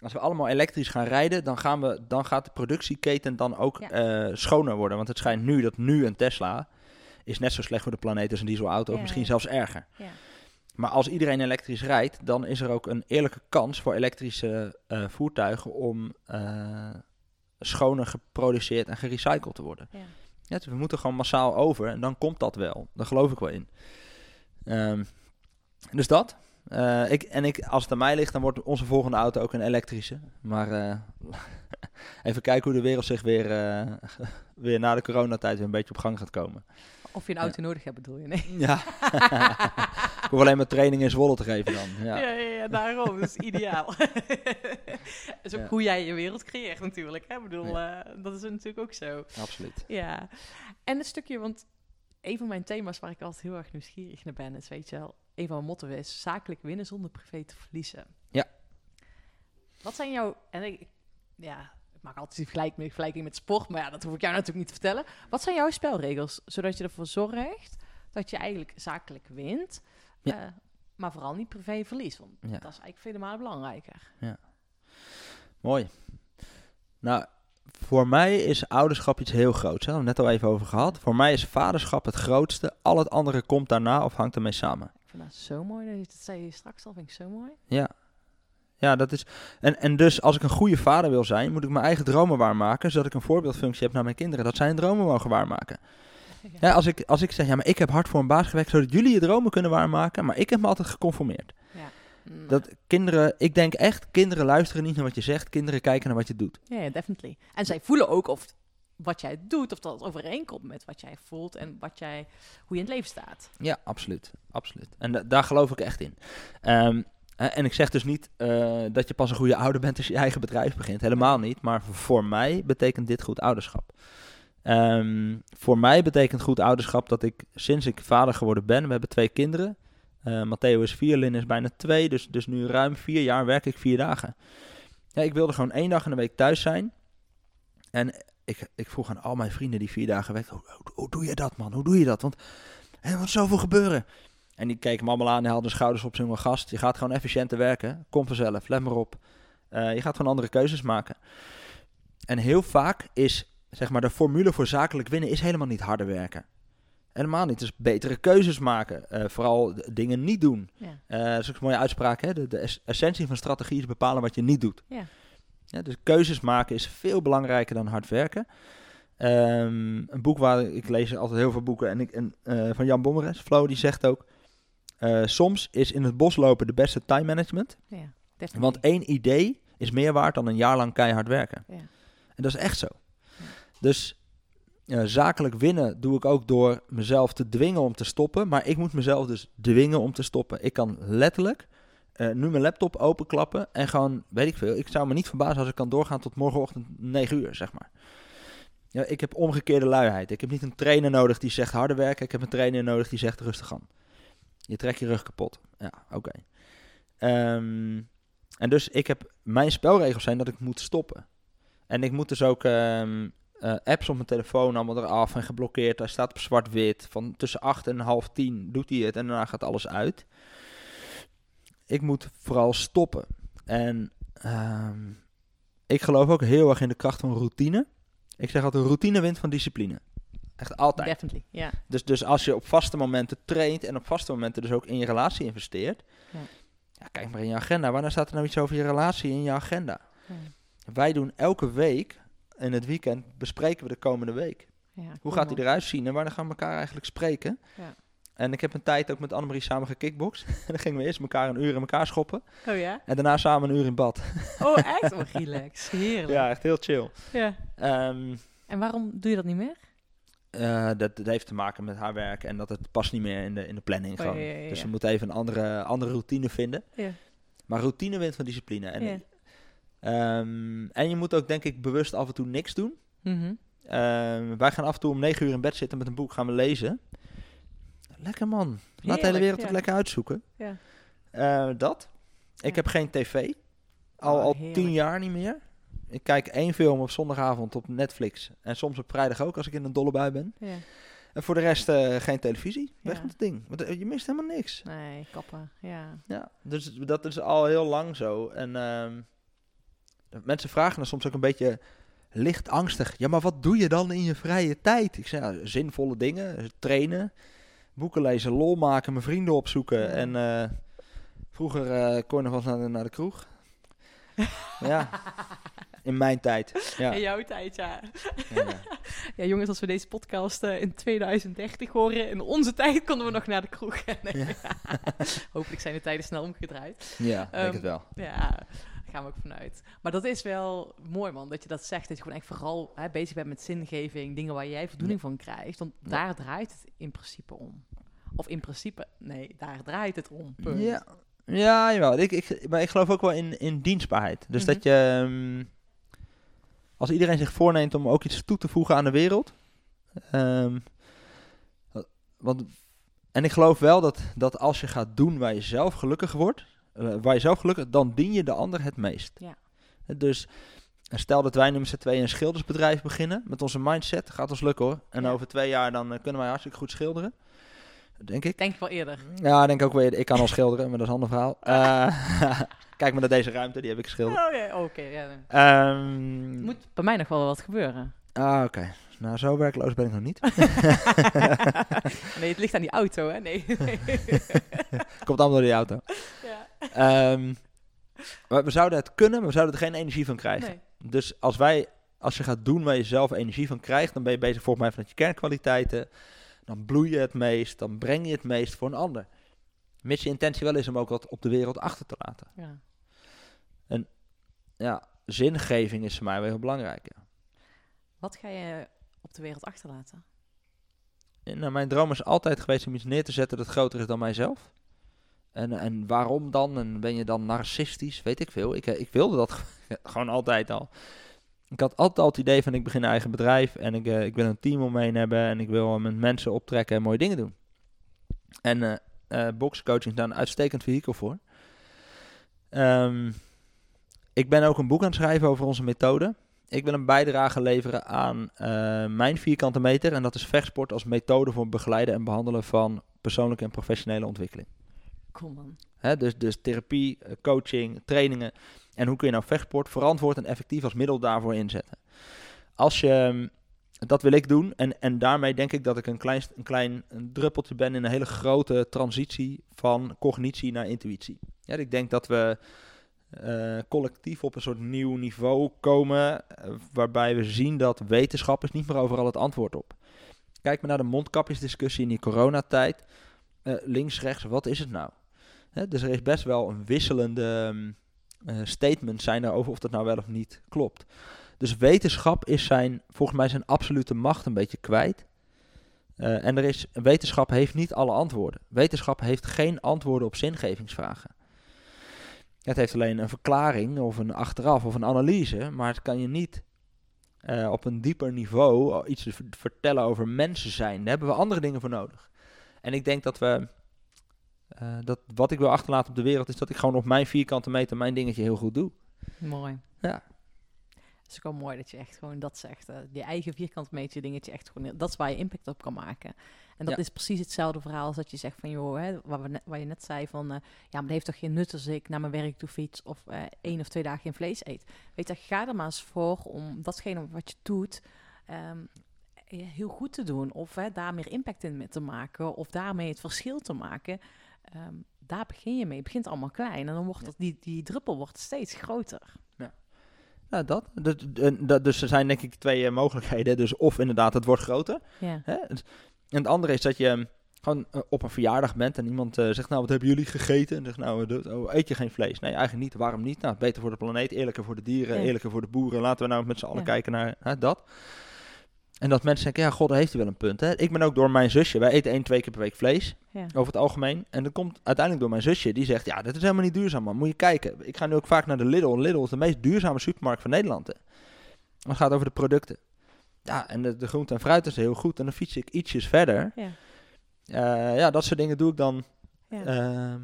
Als we allemaal elektrisch gaan rijden, dan, gaan we, dan gaat de productieketen dan ook Ja. eh, schoner worden. Want het schijnt nu dat nu een Tesla is net zo slecht voor de planeet als een dieselauto, of Ja, misschien ja. zelfs erger. Ja. Maar als iedereen elektrisch rijdt, dan is er ook een eerlijke kans voor elektrische eh, voertuigen om eh, schoner geproduceerd en gerecycled te worden. Ja. Ja, dus we moeten gewoon massaal over en dan komt dat wel. Daar geloof ik wel in. Ehm, dus dat. Eh, ik, en ik, als het aan mij ligt, dan wordt onze volgende auto ook een elektrische. Maar eh, even kijken hoe de wereld zich weer, eh, weer na de coronatijd weer een beetje op gang gaat komen. Of je een auto nodig hebt, bedoel je? Nee. Ja. ik hoef alleen maar training in Zwolle te geven dan. Ja, Ja. ja, ja, daarom. Dat is ideaal. dat is ook hoe jij je wereld creëert natuurlijk. Hè? Ik bedoel, dat is natuurlijk ook zo. Absoluut. Ja. En een stukje, want een van mijn thema's waar ik altijd heel erg nieuwsgierig naar ben, is weet je wel, een van mijn motto is zakelijk winnen zonder privé te verliezen. Ja. Wat zijn jouw, en ik, ja, ik maak altijd die vergelijking, vergelijking met sport, maar ja, dat hoef ik jou natuurlijk niet te vertellen. Wat zijn jouw spelregels, zodat je ervoor zorgt dat je eigenlijk zakelijk wint, Ja. eh, maar vooral niet privé verliest? Want Ja. dat is eigenlijk vele malen belangrijker. Mooi. Nou, voor mij is ouderschap iets heel groots. Hè? Daar hebben we het net al even over gehad. Voor mij is vaderschap het grootste. Al het andere komt daarna of hangt ermee samen. Vind dat zo mooi, dat, zei je straks al, vind ik zo mooi. Ja. Ja, dat is. En, en dus als ik een goede vader wil zijn, moet ik mijn eigen dromen waarmaken. Zodat ik een voorbeeldfunctie heb naar mijn kinderen. Dat zij hun dromen mogen waarmaken. Ja, als, ik, als ik zeg, ja, maar ik heb hard voor een baas gewerkt. Zodat jullie je dromen kunnen waarmaken. Maar ik heb me altijd geconformeerd. Mm, Dat kinderen, ik denk echt, kinderen luisteren niet naar wat je zegt. Kinderen kijken naar wat je doet. Ja, ja, definitely. En zij voelen ook of wat jij doet, of dat overeenkomt met wat jij voelt en wat jij, hoe je in het leven staat. Ja, absoluut. absoluut. En da- daar geloof ik echt in. Ehm, eh, en ik zeg dus niet eh, dat je pas een goede ouder bent als je je eigen bedrijf begint. Helemaal niet. Maar voor mij betekent dit goed ouderschap. Ehm, voor mij betekent goed ouderschap dat ik sinds ik vader geworden ben, we hebben twee kinderen. Eh, Matteo is vier, Lin is bijna twee. Dus, dus nu ruim vier jaar werk ik vier dagen. Ja, ik wilde gewoon één dag in de week thuis zijn. En ik, ik vroeg aan al mijn vrienden die vier dagen werken, hoe, hoe, hoe doe je dat man? Hoe doe je dat? Want er moet zoveel gebeuren. En die keken me allemaal aan, die haalden de schouders op, zijn gast, je gaat gewoon efficiënter werken. Kom vanzelf, let maar op. Eh, je gaat gewoon andere keuzes maken. En heel vaak is, zeg maar, de formule voor zakelijk winnen is helemaal niet harder werken. Helemaal niet. Dus betere keuzes maken. Eh, vooral dingen niet doen. Ja. Eh, dat is ook een mooie uitspraak. Hè? De, de es- essentie van strategie is bepalen wat je niet doet. Ja. Ja, dus keuzes maken is veel belangrijker dan hard werken. Ehm, een boek waar ik lees altijd heel veel boeken. En, ik, en eh, van Jan Bommeres, Flo, die zegt ook... eh, soms is in het bos lopen de beste time management. Ja. Want één idee is meer waard dan een jaar lang keihard werken. Ja. En dat is echt zo. Dus zakelijk winnen doe ik ook door mezelf te dwingen om te stoppen. Maar ik moet mezelf dus dwingen om te stoppen. Ik kan letterlijk eh, nu mijn laptop openklappen en gewoon, weet ik veel. Ik zou me niet verbazen als ik kan doorgaan tot morgenochtend 9 uur, zeg maar. Ja, ik heb omgekeerde luiheid. Ik heb niet een trainer nodig die zegt harder werken. Ik heb een trainer nodig die zegt rustig aan. Je trekt je rug kapot. Ja, oké. Ehm, en dus ik heb, mijn spelregels zijn dat ik moet stoppen. En ik moet dus ook ehm, eh, apps op mijn telefoon allemaal eraf en geblokkeerd. Hij staat op zwart-wit. Van tussen 8 en half 10 doet hij het en daarna gaat alles uit. Ik moet vooral stoppen. En ehm, ik geloof ook heel erg in de kracht van routine. Ik zeg altijd, routine wint van discipline. Echt altijd. Definitely, ja. Dus, dus als je op vaste momenten traint en op vaste momenten dus ook in je relatie investeert. Ja. Ja, kijk maar in je agenda. Wanneer staat er nou iets over je relatie in je agenda? Ja. Wij doen elke week, in het weekend, bespreken we de komende week. Ja, Hoe gaat die eruit zien en wanneer gaan we elkaar eigenlijk spreken? En ik heb een tijd ook met Annemarie samen gekickboxd. en dan gingen we eerst elkaar een uur in elkaar schoppen. Oh ja? En daarna samen een uur in bad. Oh echt? Oh, relax. Heerlijk. ja, echt heel chill. Ja. Ehm, En waarom doe je dat niet meer? eh, dat, dat heeft te maken met haar werk en dat het past niet meer in de, in de planning. Oh, gewoon. ja, ja, ja, Dus we moeten even een andere, andere routine vinden. Ja. Maar routine wint van discipline. En, Ja. ehm, en je moet ook denk ik bewust af en toe niks doen. Mhm. Ehm, wij gaan af en toe om negen uur in bed zitten met een boek, gaan we lezen. Lekker man. Laat de hele wereld ja. het lekker uitzoeken. Ja. Eh, dat. Ik heb geen tv. Al, Oh, al tien jaar niet meer. Ik kijk één film op zondagavond op Netflix. En soms op vrijdag ook als ik in een dolle bui ben. Ja. En voor de rest eh, geen televisie. Weg Ja. met het ding. Want eh, je mist helemaal niks. Nee, kappen. Ja. Ja, dus dat is al heel lang zo. En ehm, mensen vragen dan soms ook een beetje licht angstig. Ja, maar wat doe je dan in je vrije tijd? Ik zeg, ja, zinvolle dingen. Trainen, boeken lezen, lol maken, mijn vrienden opzoeken. Ja. En eh, vroeger eh kon je nog wel naar de, naar de kroeg. ja, in mijn tijd. Ja. In jouw tijd, ja. Ja, ja. Ja, jongens, als we deze podcast eh, in 2030 horen, in onze tijd konden we nog naar de kroeg. Nee, Hopelijk zijn de tijden snel omgedraaid. Ja, ik denk Ehm, het wel. Ja, daar gaan we ook vanuit. Maar dat is wel mooi, man, dat je dat zegt. Dat je gewoon echt vooral hè, bezig bent met zingeving, dingen waar jij voldoening van krijgt. Want daar draait het in principe om. Of in principe, nee, daar draait het om. punt. Ja, ja jawel. Ik, ik, maar ik geloof ook wel in, in dienstbaarheid. Dus Mhm. dat je... ehm, als iedereen zich voorneemt om ook iets toe te voegen aan de wereld... ehm, want, en ik geloof wel dat, dat als je gaat doen waar je zelf gelukkig wordt... eh, waar je zelf gelukkig... dan dien je de ander het meest. Ja. Dus stel dat wij nu met z'n tweeën een schildersbedrijf beginnen... met onze mindset, gaat ons lukken hoor. En Ja. over twee jaar dan eh, kunnen wij hartstikke goed schilderen. Denk ik. Denk ik wel eerder. Ja, ik denk ook weer. Ik kan al schilderen, maar dat is een ander verhaal. Eh, kijk maar naar deze ruimte, die heb ik geschilderd. Oh ja, oké. ja. Ehm, Moet bij mij nog wel wat gebeuren. Ah, oké. Nou, zo werkloos ben ik nog niet. nee, het ligt aan die auto, hè? Nee. Komt allemaal door die auto. ja. Ehm, maar we zouden het kunnen, maar we zouden er geen energie van krijgen. Nee. Dus als wij, als je gaat doen waar je zelf energie van krijgt, dan ben je bezig volgens mij vanuit je kernkwaliteiten. Dan bloei je het meest, dan breng je het meest voor een ander. Mits je intentie wel is om ook wat op de wereld achter te laten. Ja. Ja, zingeving is voor mij wel heel belangrijk. Ja. Wat ga je op de wereld achterlaten? En, nou, mijn droom is altijd geweest om iets neer te zetten dat groter is dan mijzelf. En, en waarom dan? En ben je dan narcistisch? Weet ik veel. Ik, eh, ik wilde dat gewoon altijd al. Ik had altijd al het idee van ik begin een eigen bedrijf en ik, eh, ik wil een team om me heen hebben en ik wil met mensen optrekken en mooie dingen doen. En eh eh boxcoaching is daar een uitstekend vehikel voor. Ehm, ik ben ook een boek aan het schrijven over onze methode. Ik wil een bijdrage leveren aan mijn vierkante meter. En dat is vechtsport als methode voor begeleiden en behandelen van persoonlijke en professionele ontwikkeling. Kom man. Hè, dus, dus therapie, coaching, trainingen. En hoe kun je nou vechtsport verantwoord en effectief als middel daarvoor inzetten? Als je, ehm, dat wil ik doen. En, en daarmee denk ik dat ik een klein, een klein druppeltje ben in een hele grote transitie van cognitie naar intuïtie. Ja, ik denk dat we eh, collectief op een soort nieuw niveau komen. eh, waarbij we zien dat wetenschap is niet meer overal het antwoord op. Kijk maar naar de mondkapjesdiscussie in die coronatijd. Eh, links, rechts, wat is het nou? Dus er is best wel een wisselende ehm, eh, statement zijn daarover of dat nou wel of niet klopt. Dus wetenschap is zijn, volgens mij zijn absolute macht een beetje kwijt. Eh, en er is, wetenschap heeft niet alle antwoorden. Wetenschap heeft geen antwoorden op zingevingsvragen. Het heeft alleen een verklaring of een achteraf of een analyse, maar het kan je niet eh, op een dieper niveau iets vertellen over mensen zijn. Daar hebben we andere dingen voor nodig. En ik denk dat we, eh, dat wat ik wil achterlaten op de wereld is dat ik gewoon op mijn vierkante meter mijn dingetje heel goed doe. Mooi. Ja. Het is ook wel mooi dat je echt gewoon dat zegt. eh je eigen vierkant meter dingetje echt gewoon... Dat is waar je impact op kan maken. En dat Ja. is precies hetzelfde verhaal als dat je zegt van... joh, hè, waar, we net, waar je net zei van... eh, ja, maar het heeft toch geen nut als ik naar mijn werk toe fiets... of eh, één of twee dagen geen vlees eet. Weet je, ga er maar eens voor om datgene wat je doet... ehm, eh, heel goed te doen. Of hè, daar meer impact in te maken. Of daarmee het verschil te maken. Ehm, daar begin je mee. Het begint allemaal klein. En dan wordt dat, die, die druppel wordt steeds groter. Ja, dat. Dus, en dat- dus er zijn denk ik twee eh, mogelijkheden. Dus of inderdaad, het wordt groter. Ja. Hè? En het andere is dat je eh, gewoon eh, op een verjaardag bent en iemand eh, zegt, nou, wat hebben jullie gegeten? En zegt, nou, oh, eet je geen vlees? Nee, eigenlijk niet. Waarom niet? Nou, beter voor de planeet, eerlijker voor de dieren, Ja. eerlijker voor de boeren. Laten we nou met z'n allen Ja. kijken naar hè, dat. En dat mensen denken, ja, god, daar heeft hij wel een punt. Hè? Ik ben ook door mijn zusje, wij eten één, twee keer per week vlees, Ja. over het algemeen. En dat komt uiteindelijk door mijn zusje, die zegt, ja, dat is helemaal niet duurzaam, man. Moet je kijken. Ik ga nu ook vaak naar de Lidl. Lidl is de meest duurzame supermarkt van Nederland. Hè. Het gaat over de producten. Ja, en de, de groente en fruit is heel goed. En dan fiets ik ietsjes verder. Ja. Eh, ja, dat soort dingen doe ik dan. Ja. Eh,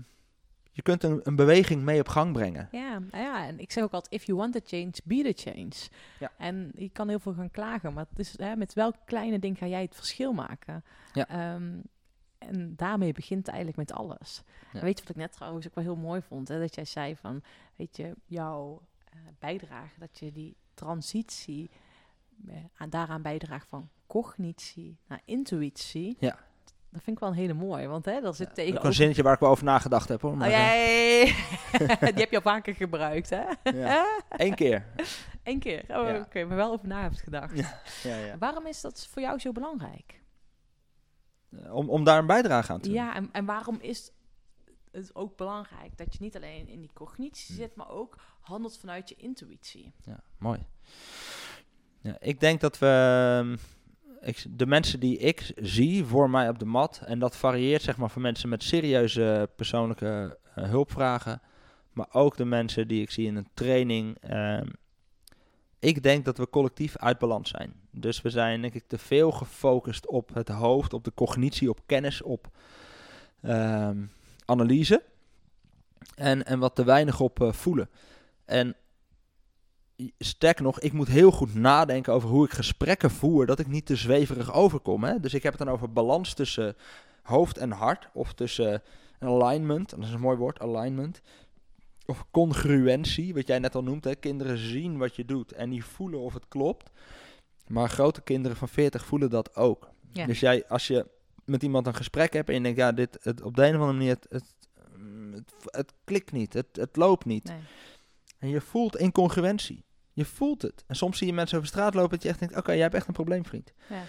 je kunt een, een beweging mee op gang brengen. Ja, nou ja, en ik zeg ook altijd, if you want the change, be the change. Ja. En je kan heel veel gaan klagen, maar het is, hè, met welk kleine ding ga jij het verschil maken? Ja. Ehm, en daarmee begint eigenlijk met alles. Ja. En Weet je wat ik net trouwens ook wel heel mooi vond? Hè? Dat jij zei van, weet je, jouw eh, bijdrage, dat je die transitie eh, aan, daaraan bijdraagt van cognitie naar intuïtie. Ja. Dat vind ik wel een hele mooie, want hè, dat zit Ook tegen een zinnetje waar ik wel over nagedacht heb hoor. Oh, die heb je al vaker gebruikt, hè? ja. Eén keer. Eén keer. Oh, oké, maar wel over na hebt gedacht. Ja. Ja, ja. Waarom is dat voor jou zo belangrijk? Eh, Om, om daar een bijdrage aan te doen. Ja, en, en waarom is het ook belangrijk dat je niet alleen in die cognitie Hmm. zit, maar ook handelt vanuit je intuïtie? Ja, mooi. Ja, ik denk dat we... de mensen die ik zie voor mij op de mat... en dat varieert zeg maar van mensen met serieuze persoonlijke eh, hulpvragen... maar ook de mensen die ik zie in een training... ehm, ik denk dat we collectief uit balans zijn. Dus we zijn denk ik te veel gefocust op het hoofd, op de cognitie, op kennis, op ehm, analyse. En, en wat te weinig op eh, voelen. En sterker nog, ik moet heel goed nadenken over hoe ik gesprekken voer, dat ik niet te zweverig overkom. Hè? Dus ik heb het dan over balans tussen hoofd en hart, of tussen alignment, dat is een mooi woord, alignment. Of congruentie, wat jij net al noemt. Hè? Kinderen zien wat je doet en die voelen of het klopt. Maar grote kinderen van 40 voelen dat ook. Ja. Dus jij, als je met iemand een gesprek hebt en je denkt, ja, dit, het, op de een of andere manier, het, het, het, het klikt niet, het, het loopt niet. Nee. En je voelt incongruentie. Je voelt het. En soms zie je mensen over straat lopen dat je echt denkt, oké, jij hebt echt een probleem, vriend. Ja.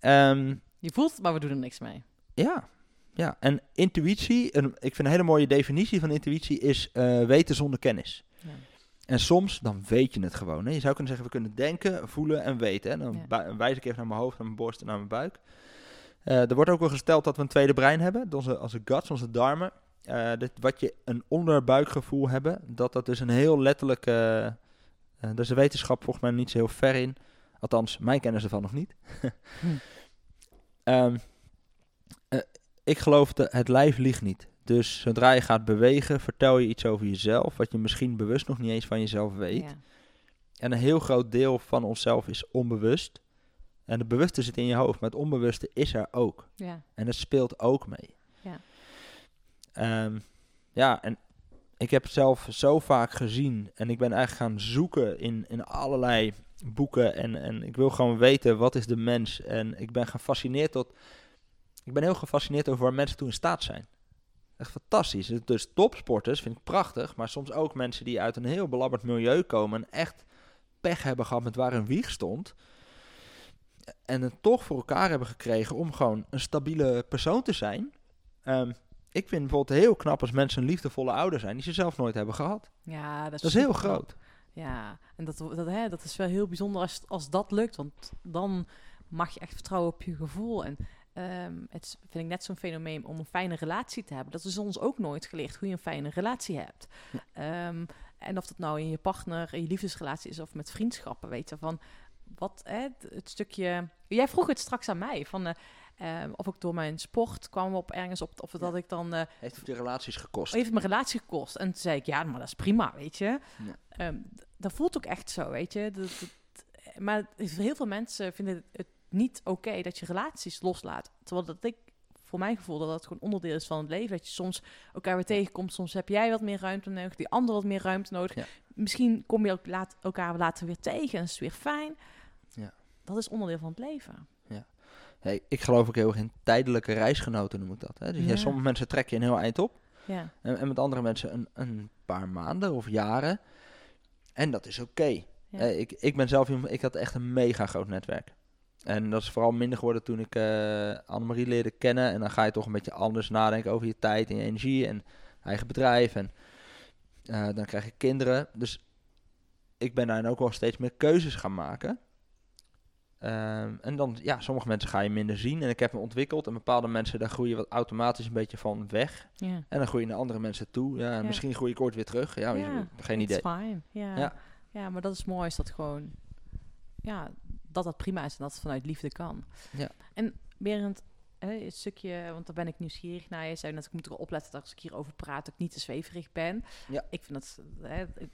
Ehm, Je voelt het, maar we doen er niks mee. ja, ja. En intuïtie, en ik vind een hele mooie definitie van intuïtie, is eh, weten zonder kennis. Ja. En soms, dan weet je het gewoon. Hè? Je zou kunnen zeggen, we kunnen denken, voelen en weten. Hè? Dan Ja. wijs ik even naar mijn hoofd, naar mijn borst en naar mijn buik. Eh, er wordt ook wel gesteld dat we een tweede brein hebben. Onze, onze guts, onze darmen. Eh, dit, wat je een onderbuikgevoel hebben. Dat dat dus een heel letterlijk... daar is de wetenschap volgens mij niet zo heel ver in. Althans, mijn kennis ervan nog niet. Hm. Ehm, eh, ik geloof dat het lijf liegt niet. Dus zodra je gaat bewegen, vertel je iets over jezelf, wat je misschien bewust nog niet eens van jezelf weet. Ja. En een heel groot deel van onszelf is onbewust. En het bewuste zit in je hoofd, maar het onbewuste is er ook. Ja. En het speelt ook mee. Ehm, ja, en ik heb zelf zo vaak gezien en ik ben eigenlijk gaan zoeken in, in allerlei boeken en, en ik wil gewoon weten wat is de mens en ik ben gefascineerd tot, ik ben heel gefascineerd over waar mensen toe in staat zijn. Echt fantastisch. Dus- topsporters vind ik prachtig, maar soms ook mensen die uit een heel belabberd milieu komen en echt pech hebben gehad met waar hun wieg stond. En het toch voor elkaar hebben gekregen om gewoon een stabiele persoon te zijn. Ehm, ik vind bijvoorbeeld heel knap als mensen een liefdevolle ouder zijn die ze zelf nooit hebben gehad. Ja, dat is, Dat is heel groot. Ja, en dat, dat, hè, dat is wel heel bijzonder als, als dat lukt. Want dan mag je echt vertrouwen op je gevoel. En ehm, het vind ik net zo'n fenomeen om een fijne relatie te hebben. Dat is ons ook nooit geleerd hoe je een fijne relatie hebt. Ehm, en of dat nou in je partner, in je liefdesrelatie is of met vriendschappen, weet je. Van wat, hè, het- het stukje... Jij vroeg het straks aan mij, van... eh, ehm, of ik door mijn sport kwam op ergens op, of dat ik dan eh, Heeft het je relaties gekost? heeft het mijn relatie gekost. En toen zei ik, ja, maar dat is prima, weet je. Ja. Ehm, dat voelt ook echt zo, weet je. Dat, dat- maar heel veel mensen vinden het niet oké dat je relaties loslaat. Terwijl dat ik, voor mijn gevoel, dat dat gewoon onderdeel is van het leven. Dat je soms elkaar weer tegenkomt. Soms heb jij wat meer ruimte nodig, die ander wat meer ruimte nodig. Ja. Misschien kom je ook laat, elkaar later weer tegen en is het weer fijn. Ja. Dat is onderdeel van het leven. Hey, ik geloof ook heel erg in tijdelijke reisgenoten, noem ik dat. Hè? Dus ja, Ja. sommige mensen trek je een heel eind op. Ja, En, en met andere mensen een, een paar maanden of jaren. En dat is oké. Ik, ik ben zelf ik had echt een mega groot netwerk. En dat is vooral minder geworden toen ik eh Annemarie leerde kennen. En dan ga je toch een beetje anders nadenken over je tijd en je energie en eigen bedrijf. En eh, dan krijg je kinderen. Dus ik ben daarin ook wel steeds meer keuzes gaan maken. Ehm, en dan, ja, sommige mensen ga je minder zien. En ik heb me ontwikkeld. En bepaalde mensen, daar groei je wat automatisch een beetje van weg. En dan groei je naar andere mensen toe. Ja, en misschien groei ik ooit weer terug. Ja, geen idee. Fine. Ja. Ja. Ja. maar dat is mooi, is dat gewoon, ja, dat dat prima is en dat het vanuit liefde kan. Ja. En Berend, het stukje, want daar ben ik nieuwsgierig naar. Je zei net, ik moet erop opletten dat als ik hierover praat, dat ik niet te zweverig ben. Ja. Ik vind dat,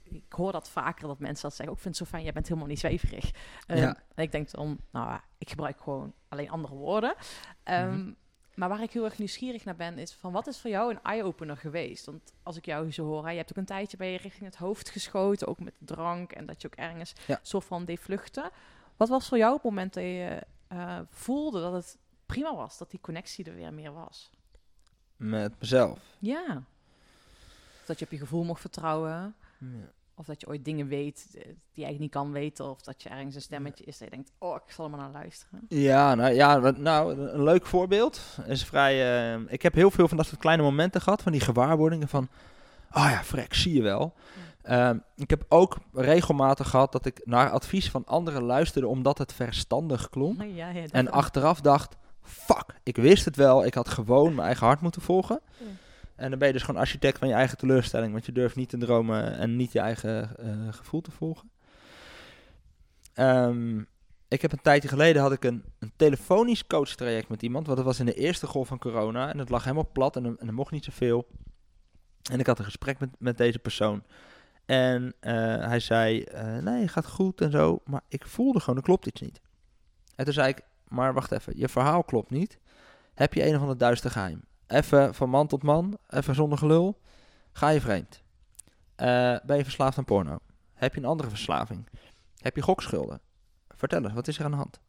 ik, hoor dat vaker, dat mensen dat zeggen. Ook ik vind het zo fijn, jij bent helemaal niet zweverig. Ehm, Ja. En ik denk dan, nou, ja, ik gebruik gewoon alleen andere woorden. Ehm, Mhm. Maar waar ik heel erg nieuwsgierig naar ben, is van wat is voor jou een eye-opener geweest? Want als ik jou zo hoor, je hebt ook een tijdje bij je richting het hoofd geschoten, ook met drank en dat je ook ergens Ja. soort van deed vluchten. Wat was voor jou het moment dat je eh, voelde dat het prima was, dat die connectie er weer meer was? Met mezelf. Ja. Dat je op je gevoel mocht vertrouwen, of dat je ooit dingen weet eh, die je eigenlijk niet kan weten, of dat je ergens een stemmetje is dat je denkt, oh, ik zal er maar naar luisteren. Ja, nou ja, nou, een leuk voorbeeld is vrij. eh, ik heb heel veel van dat soort kleine momenten gehad, van die gewaarwordingen van, oh ja, frek, zie je wel. Ehm, ik heb ook regelmatig gehad dat ik naar advies van anderen luisterde omdat het verstandig klonk. Ja, ja, En achteraf dacht, fuck, ik wist het wel, ik had gewoon mijn eigen hart moeten volgen. Ja. En dan ben je dus gewoon architect van je eigen teleurstelling, want je durft niet te dromen en niet je eigen eh, gevoel te volgen. Ehm, ik heb een tijdje geleden had ik een, een telefonisch coachtraject met iemand, want dat was in de eerste golf van corona en het lag helemaal plat en er, en er mocht niet zoveel. En ik had een gesprek met, met deze persoon. En eh, hij zei, eh, nee, gaat goed en zo, maar ik voelde gewoon, er klopt iets niet. En toen zei ik, maar wacht even, je verhaal klopt niet. Heb je een of ander duister geheim? Even van man tot man, even zonder gelul. Ga je vreemd? Eh, ben je verslaafd aan porno? Heb je een andere verslaving? Heb je gokschulden? Vertel eens, wat is er aan de hand?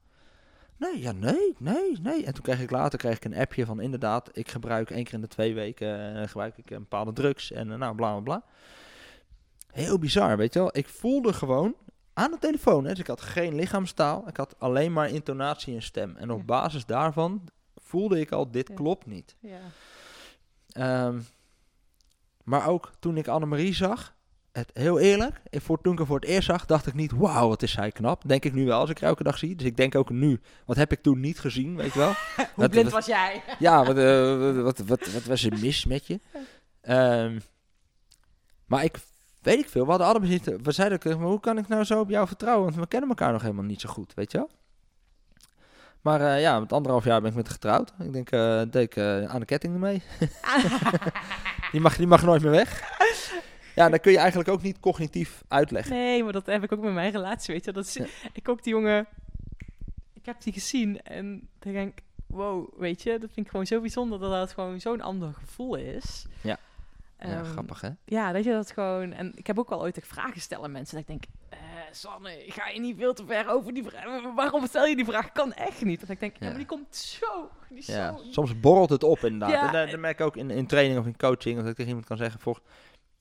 Nee, ja, nee, nee, nee. En toen kreeg ik later kreeg ik een appje van inderdaad, ik gebruik één keer in de twee weken eh, gebruik ik een bepaalde drugs en eh, nou, bla bla bla. Heel bizar, weet je wel. Ik voelde gewoon aan de telefoon, hè, dus ik had geen lichaamstaal, ik had alleen maar intonatie en stem. En op Ja. basis daarvan voelde ik al, dit Ja. klopt niet. Ja. Ehm, maar ook toen ik Annemarie zag, het, heel eerlijk, ik voor, toen ik haar voor het eerst zag, dacht ik niet, wauw, wat is zij knap. Denk ik nu wel als ik haar elke dag zie. Dus ik denk ook nu, wat heb ik toen niet gezien, weet je wel. Hoe Wat- blind wat- was jij? Ja, wat, eh, wat, wat, wat, wat was er mis met je? Ehm, maar ik weet ik veel. We hadden allebei zitten. We zeiden ook, maar hoe kan ik nou zo op jou vertrouwen? Want we kennen elkaar nog helemaal niet zo goed, weet je wel? Maar eh, ja, met anderhalf jaar ben ik met getrouwd. Ik denk, eh deed ik eh, aan de ketting ermee. die, mag, die mag nooit meer weg. Ja, dan kun je eigenlijk ook niet cognitief uitleggen. Nee, maar dat heb ik ook met mijn relatie, weet je. Dat is, Ja. Ik ook die jongen... Ik heb die gezien en dan denk ik... wow, weet je, dat vind ik gewoon zo bijzonder dat dat gewoon zo'n ander gevoel is. Ja. Ja, Ehm, grappig hè? Ja, dat je dat gewoon... En ik heb ook wel ooit echt vragen stellen aan mensen. Dat ik denk, eh, Sanne, ga je niet veel te ver over die vraag? Waarom stel je die vraag? Kan echt niet. Dat ik denk, ja, Ja. maar die komt zo... Die Ja, zo soms borrelt het op inderdaad. Ja. En dat, dat merk ik ook in, in training of in coaching. Dat ik tegen iemand kan zeggen, voor,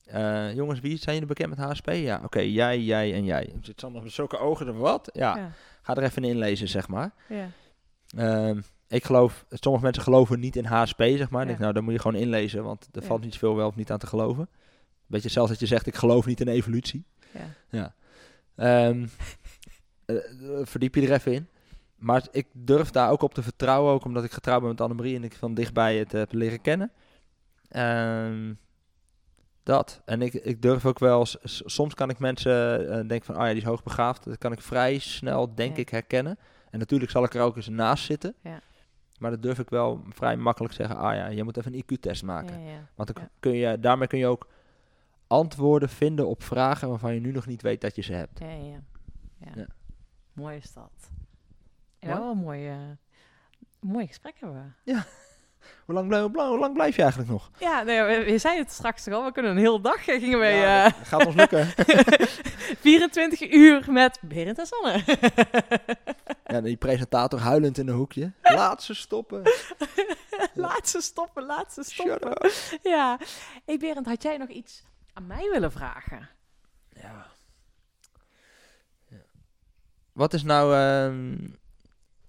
eh, jongens, wie zijn jullie bekend met HSP? Ja, oké, jij, jij en jij. Zit Sander met zulke ogen, er wat? Ja, Ja, ga er even in inlezen, zeg maar. ja. Ehm, ik geloof, sommige mensen geloven niet in HSP, zeg maar. Ja. denk, nou, dan moet je gewoon inlezen, want er Ja. valt niet zoveel wel of niet aan te geloven. Beetje zelfs dat je zegt, ik geloof niet in evolutie. ja. Ehm, eh, eh, verdiep je er even in. Maar ik durf daar ook op te vertrouwen, ook omdat ik getrouwd ben met Annemarie en ik van dichtbij het heb leren kennen. Ehm, dat. En ik, ik durf ook wel, soms kan ik mensen eh, denken van, ah ja, die is hoogbegaafd. Dat kan ik vrij snel, denk Ja. ik, herkennen. En natuurlijk zal ik er ook eens naast zitten. Ja. Maar dat durf ik wel vrij makkelijk zeggen, ah ja, je moet even een IQ-test maken. Ja, ja. Want dan Ja. kun je, daarmee kun je ook antwoorden vinden op vragen waarvan je nu nog niet weet dat je ze hebt. Ja, ja, ja. Ja. Mooi is dat. Mooi. wel een mooi, mooi gesprek hebben we. Hoe lang, blijf, hoe lang- blijf je eigenlijk nog? Ja, nee, we, we zeiden het straks toch al. We kunnen een hele dag eh, gingen wij Ja, eh, gaat ons lukken. 24 uur met Berend en Sanne. ja, die presentator huilend in een hoekje. Laat ze stoppen. laat ze stoppen, laat ze stoppen. Ja. Hey Berend, had jij nog iets aan mij willen vragen? Ja. Ja. Wat is nou... ehm,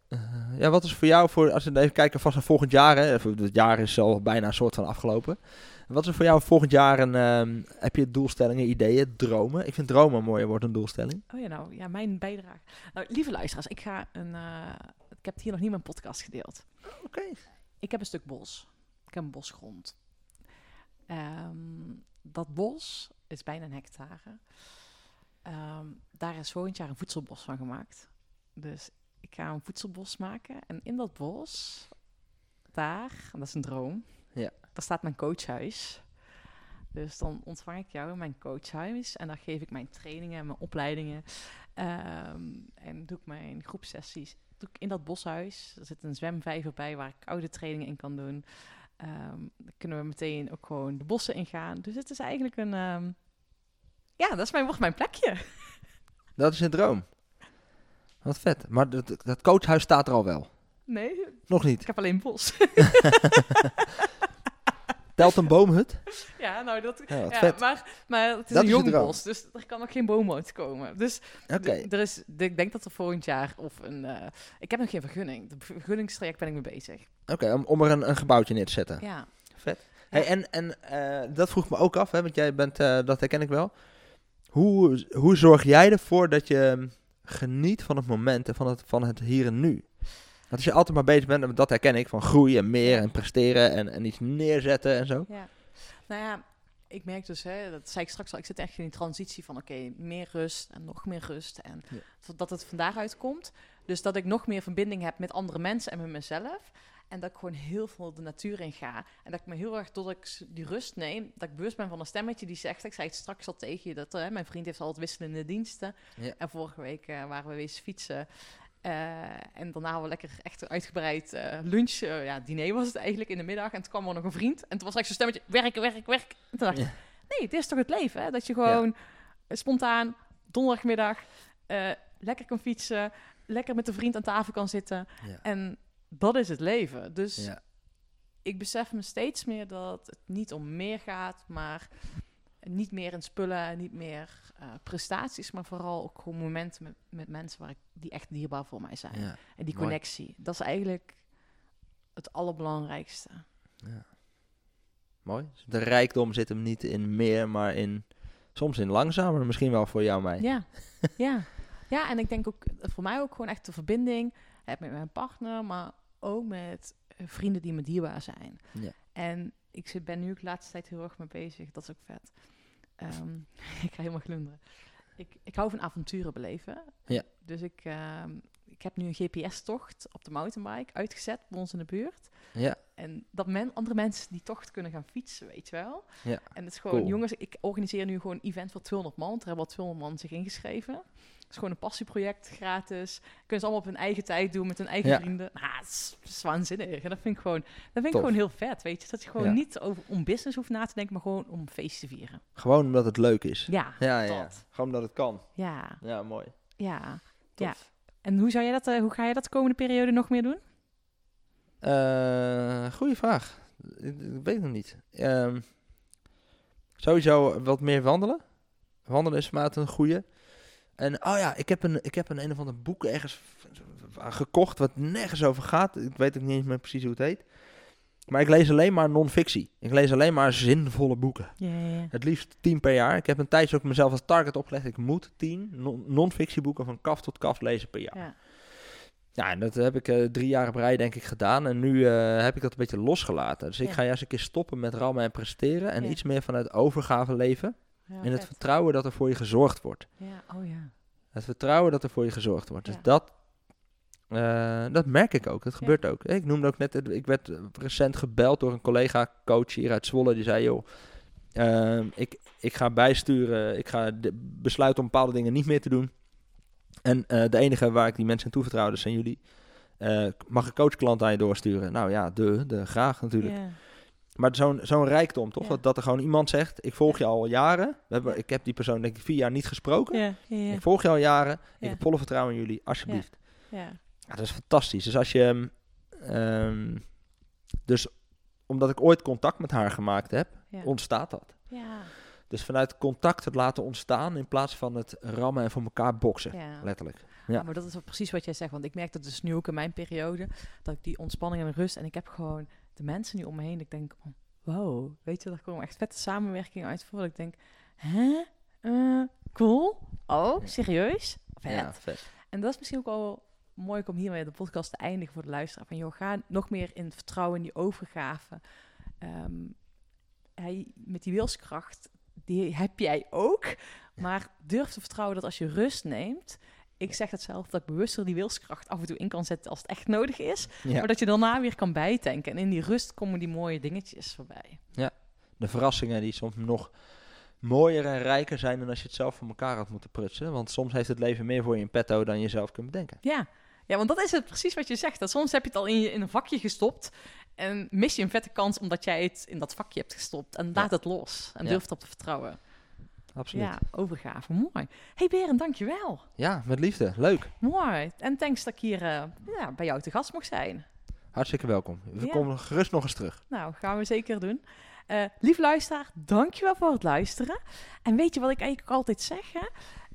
eh, ja, wat is voor jou, voor, als we even kijken vast naar volgend jaar, hè, het jaar is al bijna een soort van afgelopen. Wat is er voor jou volgend jaar een, ehm, heb je doelstellingen, ideeën, dromen? Ik vind dromen een mooie woord, een doelstelling. Oh ja, nou, ja, mijn bijdrage. Nou, lieve luisteraars, ik ga een... eh, ik heb hier nog niet mijn podcast gedeeld. Oké. Ik heb een stuk bos. Ik heb een bosgrond. Ehm, dat bos is bijna een hectare. Ehm, daar is volgend jaar een voedselbos van gemaakt. Dus ik ga een voedselbos maken. En in dat bos, daar, en dat is een droom, Ja. daar staat mijn coachhuis. Dus dan ontvang ik jou in mijn coachhuis. En dan geef ik mijn trainingen en mijn opleidingen. Ehm, en doe ik mijn groepsessies doe ik in dat boshuis. Er zit een zwemvijver bij waar ik oude trainingen in kan doen. Ehm, dan kunnen we meteen ook gewoon de bossen ingaan. Dus het is eigenlijk een... ehm, ja, dat is mijn, wordt mijn plekje. Dat is een droom. Wat vet. Maar dat, dat coachhuis staat er al wel. Nee, Nog niet. ik heb alleen bos. Telt een boomhut? ja, nou dat... Ja, vet. maar, maar het is Dat een jong bos, dus er kan nog geen boom uitkomen. Dus Oké. d- er is, ik denk dat er volgend jaar of een... eh, ik heb nog geen vergunning. De vergunningstraject ben ik mee bezig. Oké, om, om er een, een gebouwtje neer te zetten. Ja, Vet. Hey, en en eh, dat vroeg me ook af, hè, want jij bent, eh, dat herken ik wel. Hoe, hoe zorg jij ervoor dat je geniet van het moment en van het, van het hier en nu? Want als je altijd maar bezig bent, en dat herken ik, van groeien en meer en presteren en, en iets neerzetten en zo. Ja, nou ja, ik merk dus, hè, dat zei ik straks al, ik zit echt in die transitie van oké, meer rust en nog meer rust. En Ja. dat het van daaruit komt. Dus dat ik nog meer verbinding heb met andere mensen en met mezelf. En dat ik gewoon heel veel de natuur in ga. En dat ik me heel erg, tot ik die rust neem, dat ik bewust ben van een stemmetje die zegt, ik zei het straks al tegen je, dat hè, mijn vriend heeft altijd wisselende diensten. Ja. En vorige week eh, waren we wezen fietsen. Eh, en daarna hadden we lekker echt uitgebreid eh, lunch. eh, ja, diner was het eigenlijk in de middag. En toen kwam er nog een vriend. En toen was echt zo'n stemmetje, werken, werk, werk. En toen dacht ik, Ja. nee, dit is toch het leven, hè? Dat je gewoon eh, spontaan, donderdagmiddag, eh, lekker kan fietsen. Lekker met een vriend aan tafel kan zitten. Ja. En dat is het leven. Dus Ja. ik besef me steeds meer dat het niet om meer gaat, maar niet meer in spullen, niet meer eh, prestaties, maar vooral ook gewoon momenten met, met mensen waar ik, die echt dierbaar voor mij zijn. Ja. En die mooi. connectie, dat is eigenlijk het allerbelangrijkste. Mooi. Dus de rijkdom zit hem niet in meer, maar in soms in langzamer. Misschien wel voor jou mij. Ja, ja. Ja, en ik denk ook eh, voor mij ook gewoon echt de verbinding heb met mijn partner, maar ook met eh, vrienden die me dierbaar zijn. Ja. En ik zit, ben nu ook de laatste tijd heel erg mee bezig. Dat is ook vet. Ehm, ik ga helemaal glunderen. Ik, ik hou van avonturen beleven. Ja. Dus ik, ehm, ik heb nu een GPS-tocht op de mountainbike uitgezet bij ons in de buurt. Ja. En dat men, andere mensen die tocht kunnen gaan fietsen, weet je wel. Ja. En het is gewoon, Cool. jongens, ik organiseer nu gewoon een event voor 200 man. Er hebben al 200 man zich ingeschreven. Het is gewoon een passieproject, gratis. Kunnen ze allemaal op hun eigen tijd doen, met hun eigen Ja. vrienden. Nou, het is, waanzinnig. En dat vind ik gewoon, dat vind ik Tof. gewoon heel vet, weet je. Dat je gewoon Ja. niet over, om business hoeft na te denken, maar gewoon om feest te vieren. Gewoon omdat het leuk is. Ja, Ja, ja. dat. Gewoon omdat het kan. Ja, Ja, mooi. ja. Tof. Ja. En hoe, zou jij dat, eh, hoe ga jij dat de komende periode nog meer doen? Eh, goeie vraag. Ik, ik weet nog niet. Ehm, sowieso wat meer wandelen. Wandelen is altijd een goeie. En oh ja, ik heb een, ik heb een een of ander boek ergens gekocht wat nergens over gaat. Ik weet ook niet eens meer precies hoe het heet. Maar ik lees alleen maar non-fictie. Ik lees alleen maar zinvolle boeken. Ja, ja, ja. Het liefst tien per jaar. Ik heb een tijdje ook mezelf als target opgelegd. Ik moet tien non- non-fictieboeken van kaf tot kaf lezen per jaar. Ja. En dat heb ik eh, drie jaar op rij denk ik gedaan. En nu eh, heb ik dat een beetje losgelaten. Dus ik ga juist een keer stoppen met rammen en presteren. En iets meer vanuit overgave leven. In het vet. vertrouwen dat er voor je gezorgd wordt. Ja, oh ja. Het vertrouwen dat er voor je gezorgd wordt. Dus dat, eh, dat merk ik ook. Dat gebeurt ook. Ik noemde ook net, ik werd eh, recent gebeld door een collega-coach hier uit Zwolle. Die zei, joh, ehm, ik, ik ga bijsturen. Ik ga de, besluiten om bepaalde dingen niet meer te doen. En eh, de enige waar ik die mensen aan toevertrouwde zijn jullie. Mag ik coachklant aan je doorsturen? Nou ja, de, de graag natuurlijk. Ja. Maar zo'n zo'n rijkdom, toch? Ja. Dat, dat er gewoon iemand zegt, ik volg je al jaren. We hebben, Ik heb die persoon denk ik vier jaar niet gesproken. Ja. Ik volg je al jaren. Ik heb volle vertrouwen in jullie, alsjeblieft. ja. Ja, dat is fantastisch. Dus als je... ehm, dus omdat ik ooit contact met haar gemaakt heb, ontstaat dat. Ja. Dus vanuit contact het laten ontstaan in plaats van het rammen en voor elkaar boksen. Ja. Letterlijk. Ja. Ja. maar dat is precies wat jij zegt. Want ik merk dat dus nu ook in mijn periode. Dat ik die ontspanning en rust. En ik heb gewoon de mensen nu om me heen. Ik denk, oh, wow. Weet je, dat komen echt vette samenwerkingen uit voor. Ik denk, hè? Eh, cool. Oh, serieus? Vet. Ja, vet. En dat is misschien ook wel mooi om hiermee de podcast te eindigen voor de luisteraar. Van, joh, ga nog meer in het vertrouwen, in die overgave. Ehm, hij, met die wilskracht, die heb jij ook. Maar durf te vertrouwen dat als je rust neemt... Ik zeg het zelf, dat ik bewuster die wilskracht af en toe in kan zetten als het echt nodig is. Ja. Maar dat je daarna weer kan bijtanken. En in die rust komen die mooie dingetjes voorbij. De verrassingen die soms nog mooier en rijker zijn dan als je het zelf voor elkaar had moeten prutsen. Want soms heeft het leven meer voor je in petto dan je zelf kunt bedenken. Ja. ja, want dat is het precies wat je zegt. Dat soms heb je het al in, je, in een vakje gestopt. En mis je een vette kans omdat jij het in dat vakje hebt gestopt. En laat het los. En Ja. durf erop te vertrouwen. Absoluut. Ja, overgave. Mooi. hey Berend, dankjewel. Ja, met liefde. Leuk. Mooi. En thanks dat ik hier eh, ja, bij jou te gast mocht zijn. Hartstikke welkom. We Ja. komen gerust nog eens terug. Nou, gaan we zeker doen. Eh lief luisteraar, dankjewel voor het luisteren. En weet je wat ik eigenlijk altijd zeg? Hè?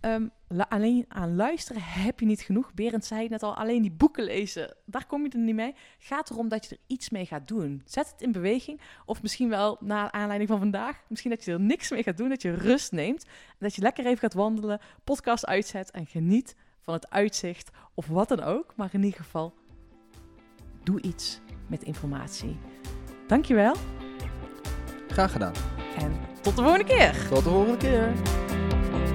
Ehm, alleen aan luisteren heb je niet genoeg. Berend zei het net al, alleen die boeken lezen, daar kom je er niet mee. Het gaat erom dat je er iets mee gaat doen. Zet het in beweging. Of misschien wel na aanleiding van vandaag. Misschien dat je er niks mee gaat doen, dat je rust neemt. Dat je lekker even gaat wandelen, podcast uitzet en geniet van het uitzicht of wat dan ook. Maar in ieder geval, doe iets met informatie. Dankjewel Graag gedaan. en tot de volgende keer. Tot de volgende keer.